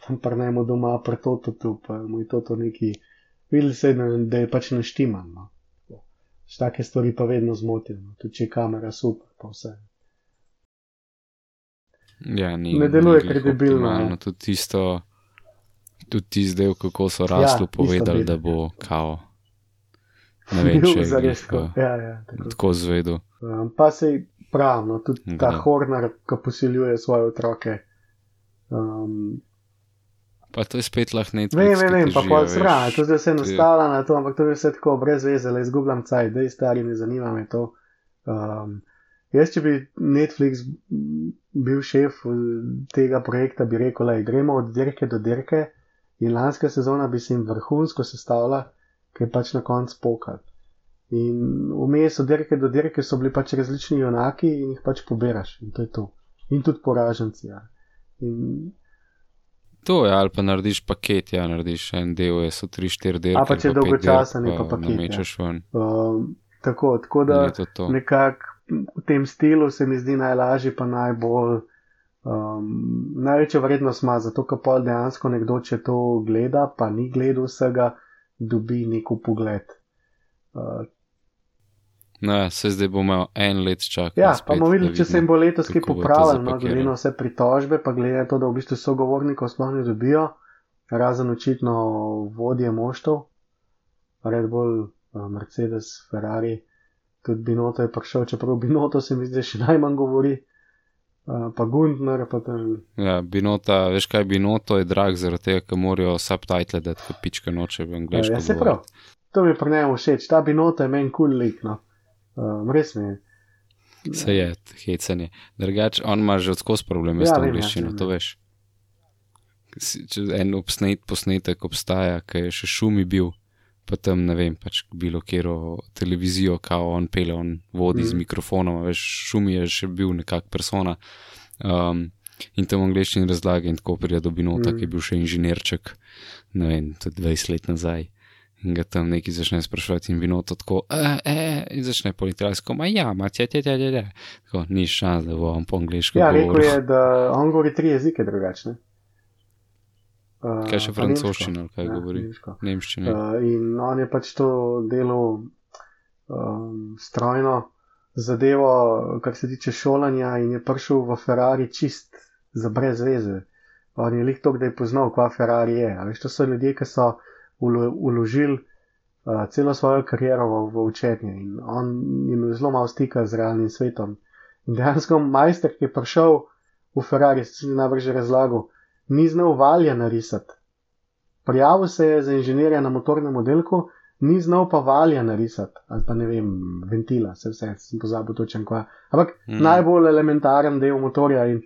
Tam prnemo doma, pretoto tu, pa mu je to neki, videli se, da, da je pač naštiman. No. Take stvari pa vedno zmotijo, no. tudi če je kamera super, pa vse. Ja, ni, Ne deluje kredibilno, ne. Tudi tisto, tudi tisti del, kako so Ja, rasli, isto povedali, da bo ja. kao. Ne vem, če je glih, tako. uh, Ja, ja, tako. tako zvedel. Um, pa se pravno, tudi ta Da. Horner, ki posiljuje svoje otroke. Um, Pa to je spet lahko. Vem, ki vem, vem, ti pa pol sranje, to zdaj vse Ti- nastala na to, ampak to je vse tako brez veze, le izgubljam caj, da je stari, ne zanima me to. Um, jaz, če bi Netflix bil šef eh, tega projekta, bi rekel, le gremo od dirke do dirke in lanska sezona bi se jim vrhunsko sestavila, ker je pač na koncu pokal. In vmes od dirke do dirke so bili pač različni junaki in jih pač pobiraš in to je to. In tudi poraženci. Ja. In To je, ali pa narediš paket, ja, narediš en del, je so tri, štiri delke. A pa če dolgočasen delk, je pa paket, ja. Namečeš ven. Um, tako, tako da nekako v tem stilu se mi zdi najlažji, pa najbolj. Um, največja vrednost ima, zato ker pa dejansko nekdo, če to gleda, pa ni gledal vsega, dobi neko pogled. Uh, No, ja, se zdaj bomo en let čakali. Ja, spet, pa bomo videli, če se jim bo letos kaj popravilo, no, glede na vse pritožbe, pa glede na to, da v bistvu sogovornikov sploh ne dobijo, razen očitno vodje moštov, Red Bull, eh, Mercedes, Ferrari, tudi Binoto je prišel, čeprav Binoto se mi zdi še najmanj govori, eh, pa Gundner, pa tam. Ja, binota, veš kaj, binoto je drag zaradi tega, ker morajo subtitle dati, ker pička noče v angliško. Ja, se prav. To mi je pri njemu všeč, ta Binoto je meni kul cool lik, no. Um, res mi je. Se je, hecanje. Drugač, on ima že odskos probleme Ja, s to ja, angliščino, vem, to ja. veš. Če en obsnet, posnetek obstaja, ki je še šumi bil, pa tam ne vem, pač bilo kjero televizijo, kao on pele, on vodi mm. z Mhm. mikrofonom, veš, šumi je še bil nekak persona. Um, in tam v angliščini razlage in tako pride do Binota, Mhm. ki je bil še inženirček, ne vem, tudi 20 let nazaj. In ga tam neki začne sprašovati, in vino to tako, e, e, in začne po italijansko, ma ja, ma tja, tja, tja, tja, tja. Tako, ni šans, da bo on po angliško. Ja, rekel govoril. je, da on govori tri jezike drugačne. Uh, Kaj še francoščina, ali kaj ja, govori? nemško. Nemščina. Uh, in on je pač to delal um, strojno zadevo, kar se tiče šolanja, in je prišel v Ferrari čist za brez veze. On je lik to, da je poznal, kva Ferrari je. A veš, to so ljudje, ki so ulo- uložili uh, celo svojo kariero v, v učenje in on je imel zelo malo stika z realnim svetom. In dejansko majster, ki je prišel v Ferrari, se je najbrž razlagal, ni znal valja narisati. Prijavil se je za inženirja na motornem oddelku, ni znal pa valja narisati, ali pa ne vem, ventila, se vse, sem pozabil točen kva. Ampak Mm. najbolj elementaren del motorja in,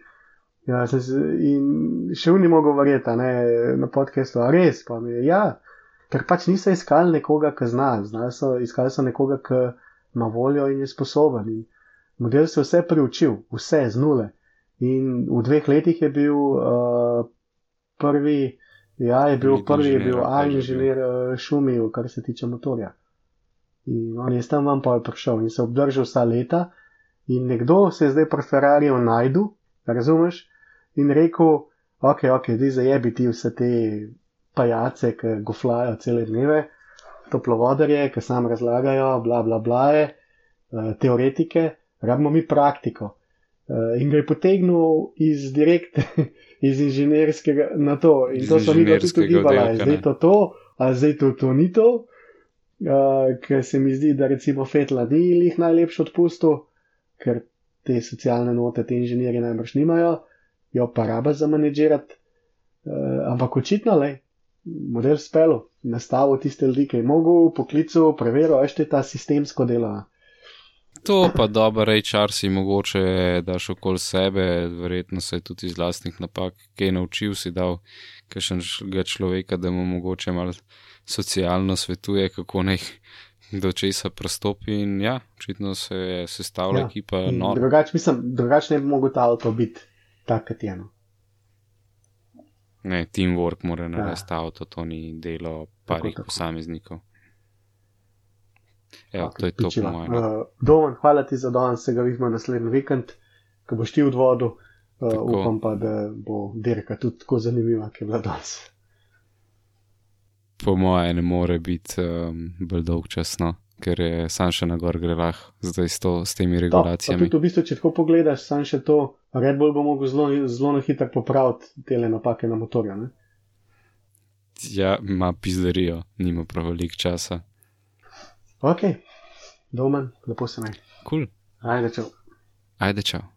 ja, se- in še v ni mogel verjeti, ne na podkastu, a res, pa mi je, ja, ker pač niso iskali nekoga, ki zna, znali so, iskali so nekoga, ki ima voljo in je sposoben. In model se je vse priučil, vse z nule. In v dveh letih je bil uh, prvi, ja, je bil Lead prvi, je inženir, bil ali A kaj že inženir uh, šumil, kar se tiče motorja. In on je s tem vam pa prišel in se obdržal vsa leta. In nekdo se je zdaj pri Ferrariju najdu, razumeš, in rekel, ok, ok, zdaj zajebi ti vse te pajace, ki goflajo cele dneve, toplovodarje, ki sam razlagajo, bla bla bla, je, eh, teoretike, rabimo mi praktiko. Eh, In ga je potegnil iz direkt, iz inženirskega na to. In to so mi tudi ugibali, oddelka, zdaj ne. to to, a zdaj to, to ni to. Uh, ker se mi zdi, da recimo Fetla ni jih najlepši odpustil, ker te socialne note ti inženirji najbrž nimajo, jo pa raba za menedžirati. Uh, ampak očitno le, model spelo, nastavil tiste ljudi, ki je mogel, poklical, preveril, a še ta sistemsko delo. To pa dobro, HR si mogoče daš okoli sebe, verjetno se je tudi iz lastnih napak, kaj naučil si dal kakšnega človeka, da mu mogoče malo socialno svetuje, kako naj do česa prestopi in ja, očitno se je sestavila ja. ekipa. Drugače, mislim, drugače ne bi mogel ta avto biti tak, kot je. No. Ne, teamwork mora narediti avto, to ni delo parih posameznikov. Ok, to je to po mojem. Uh, Domen, hvala ti za danes, se ga vidimo naslednji vikend, ko boš ti v vodu. Uh, Tako. upam pa, da bo dirka tudi tako zanimiva, kot je bila danes. Po mojem ne more biti um, bolj dolg čas, no, ker je sam še na gor grelah, zdaj s, to, s temi To, regulacijami. tudi v bistvu, če tako pogledaš, sam še to, Red Bull bo mogel zelo, zelo na hitro popraviti te napake na motorju. Ja, ima pizderijo, nima prav veliko časa. Ok, domen, lepo se naj. Kul, cool. Ajde, čau. ajde čau.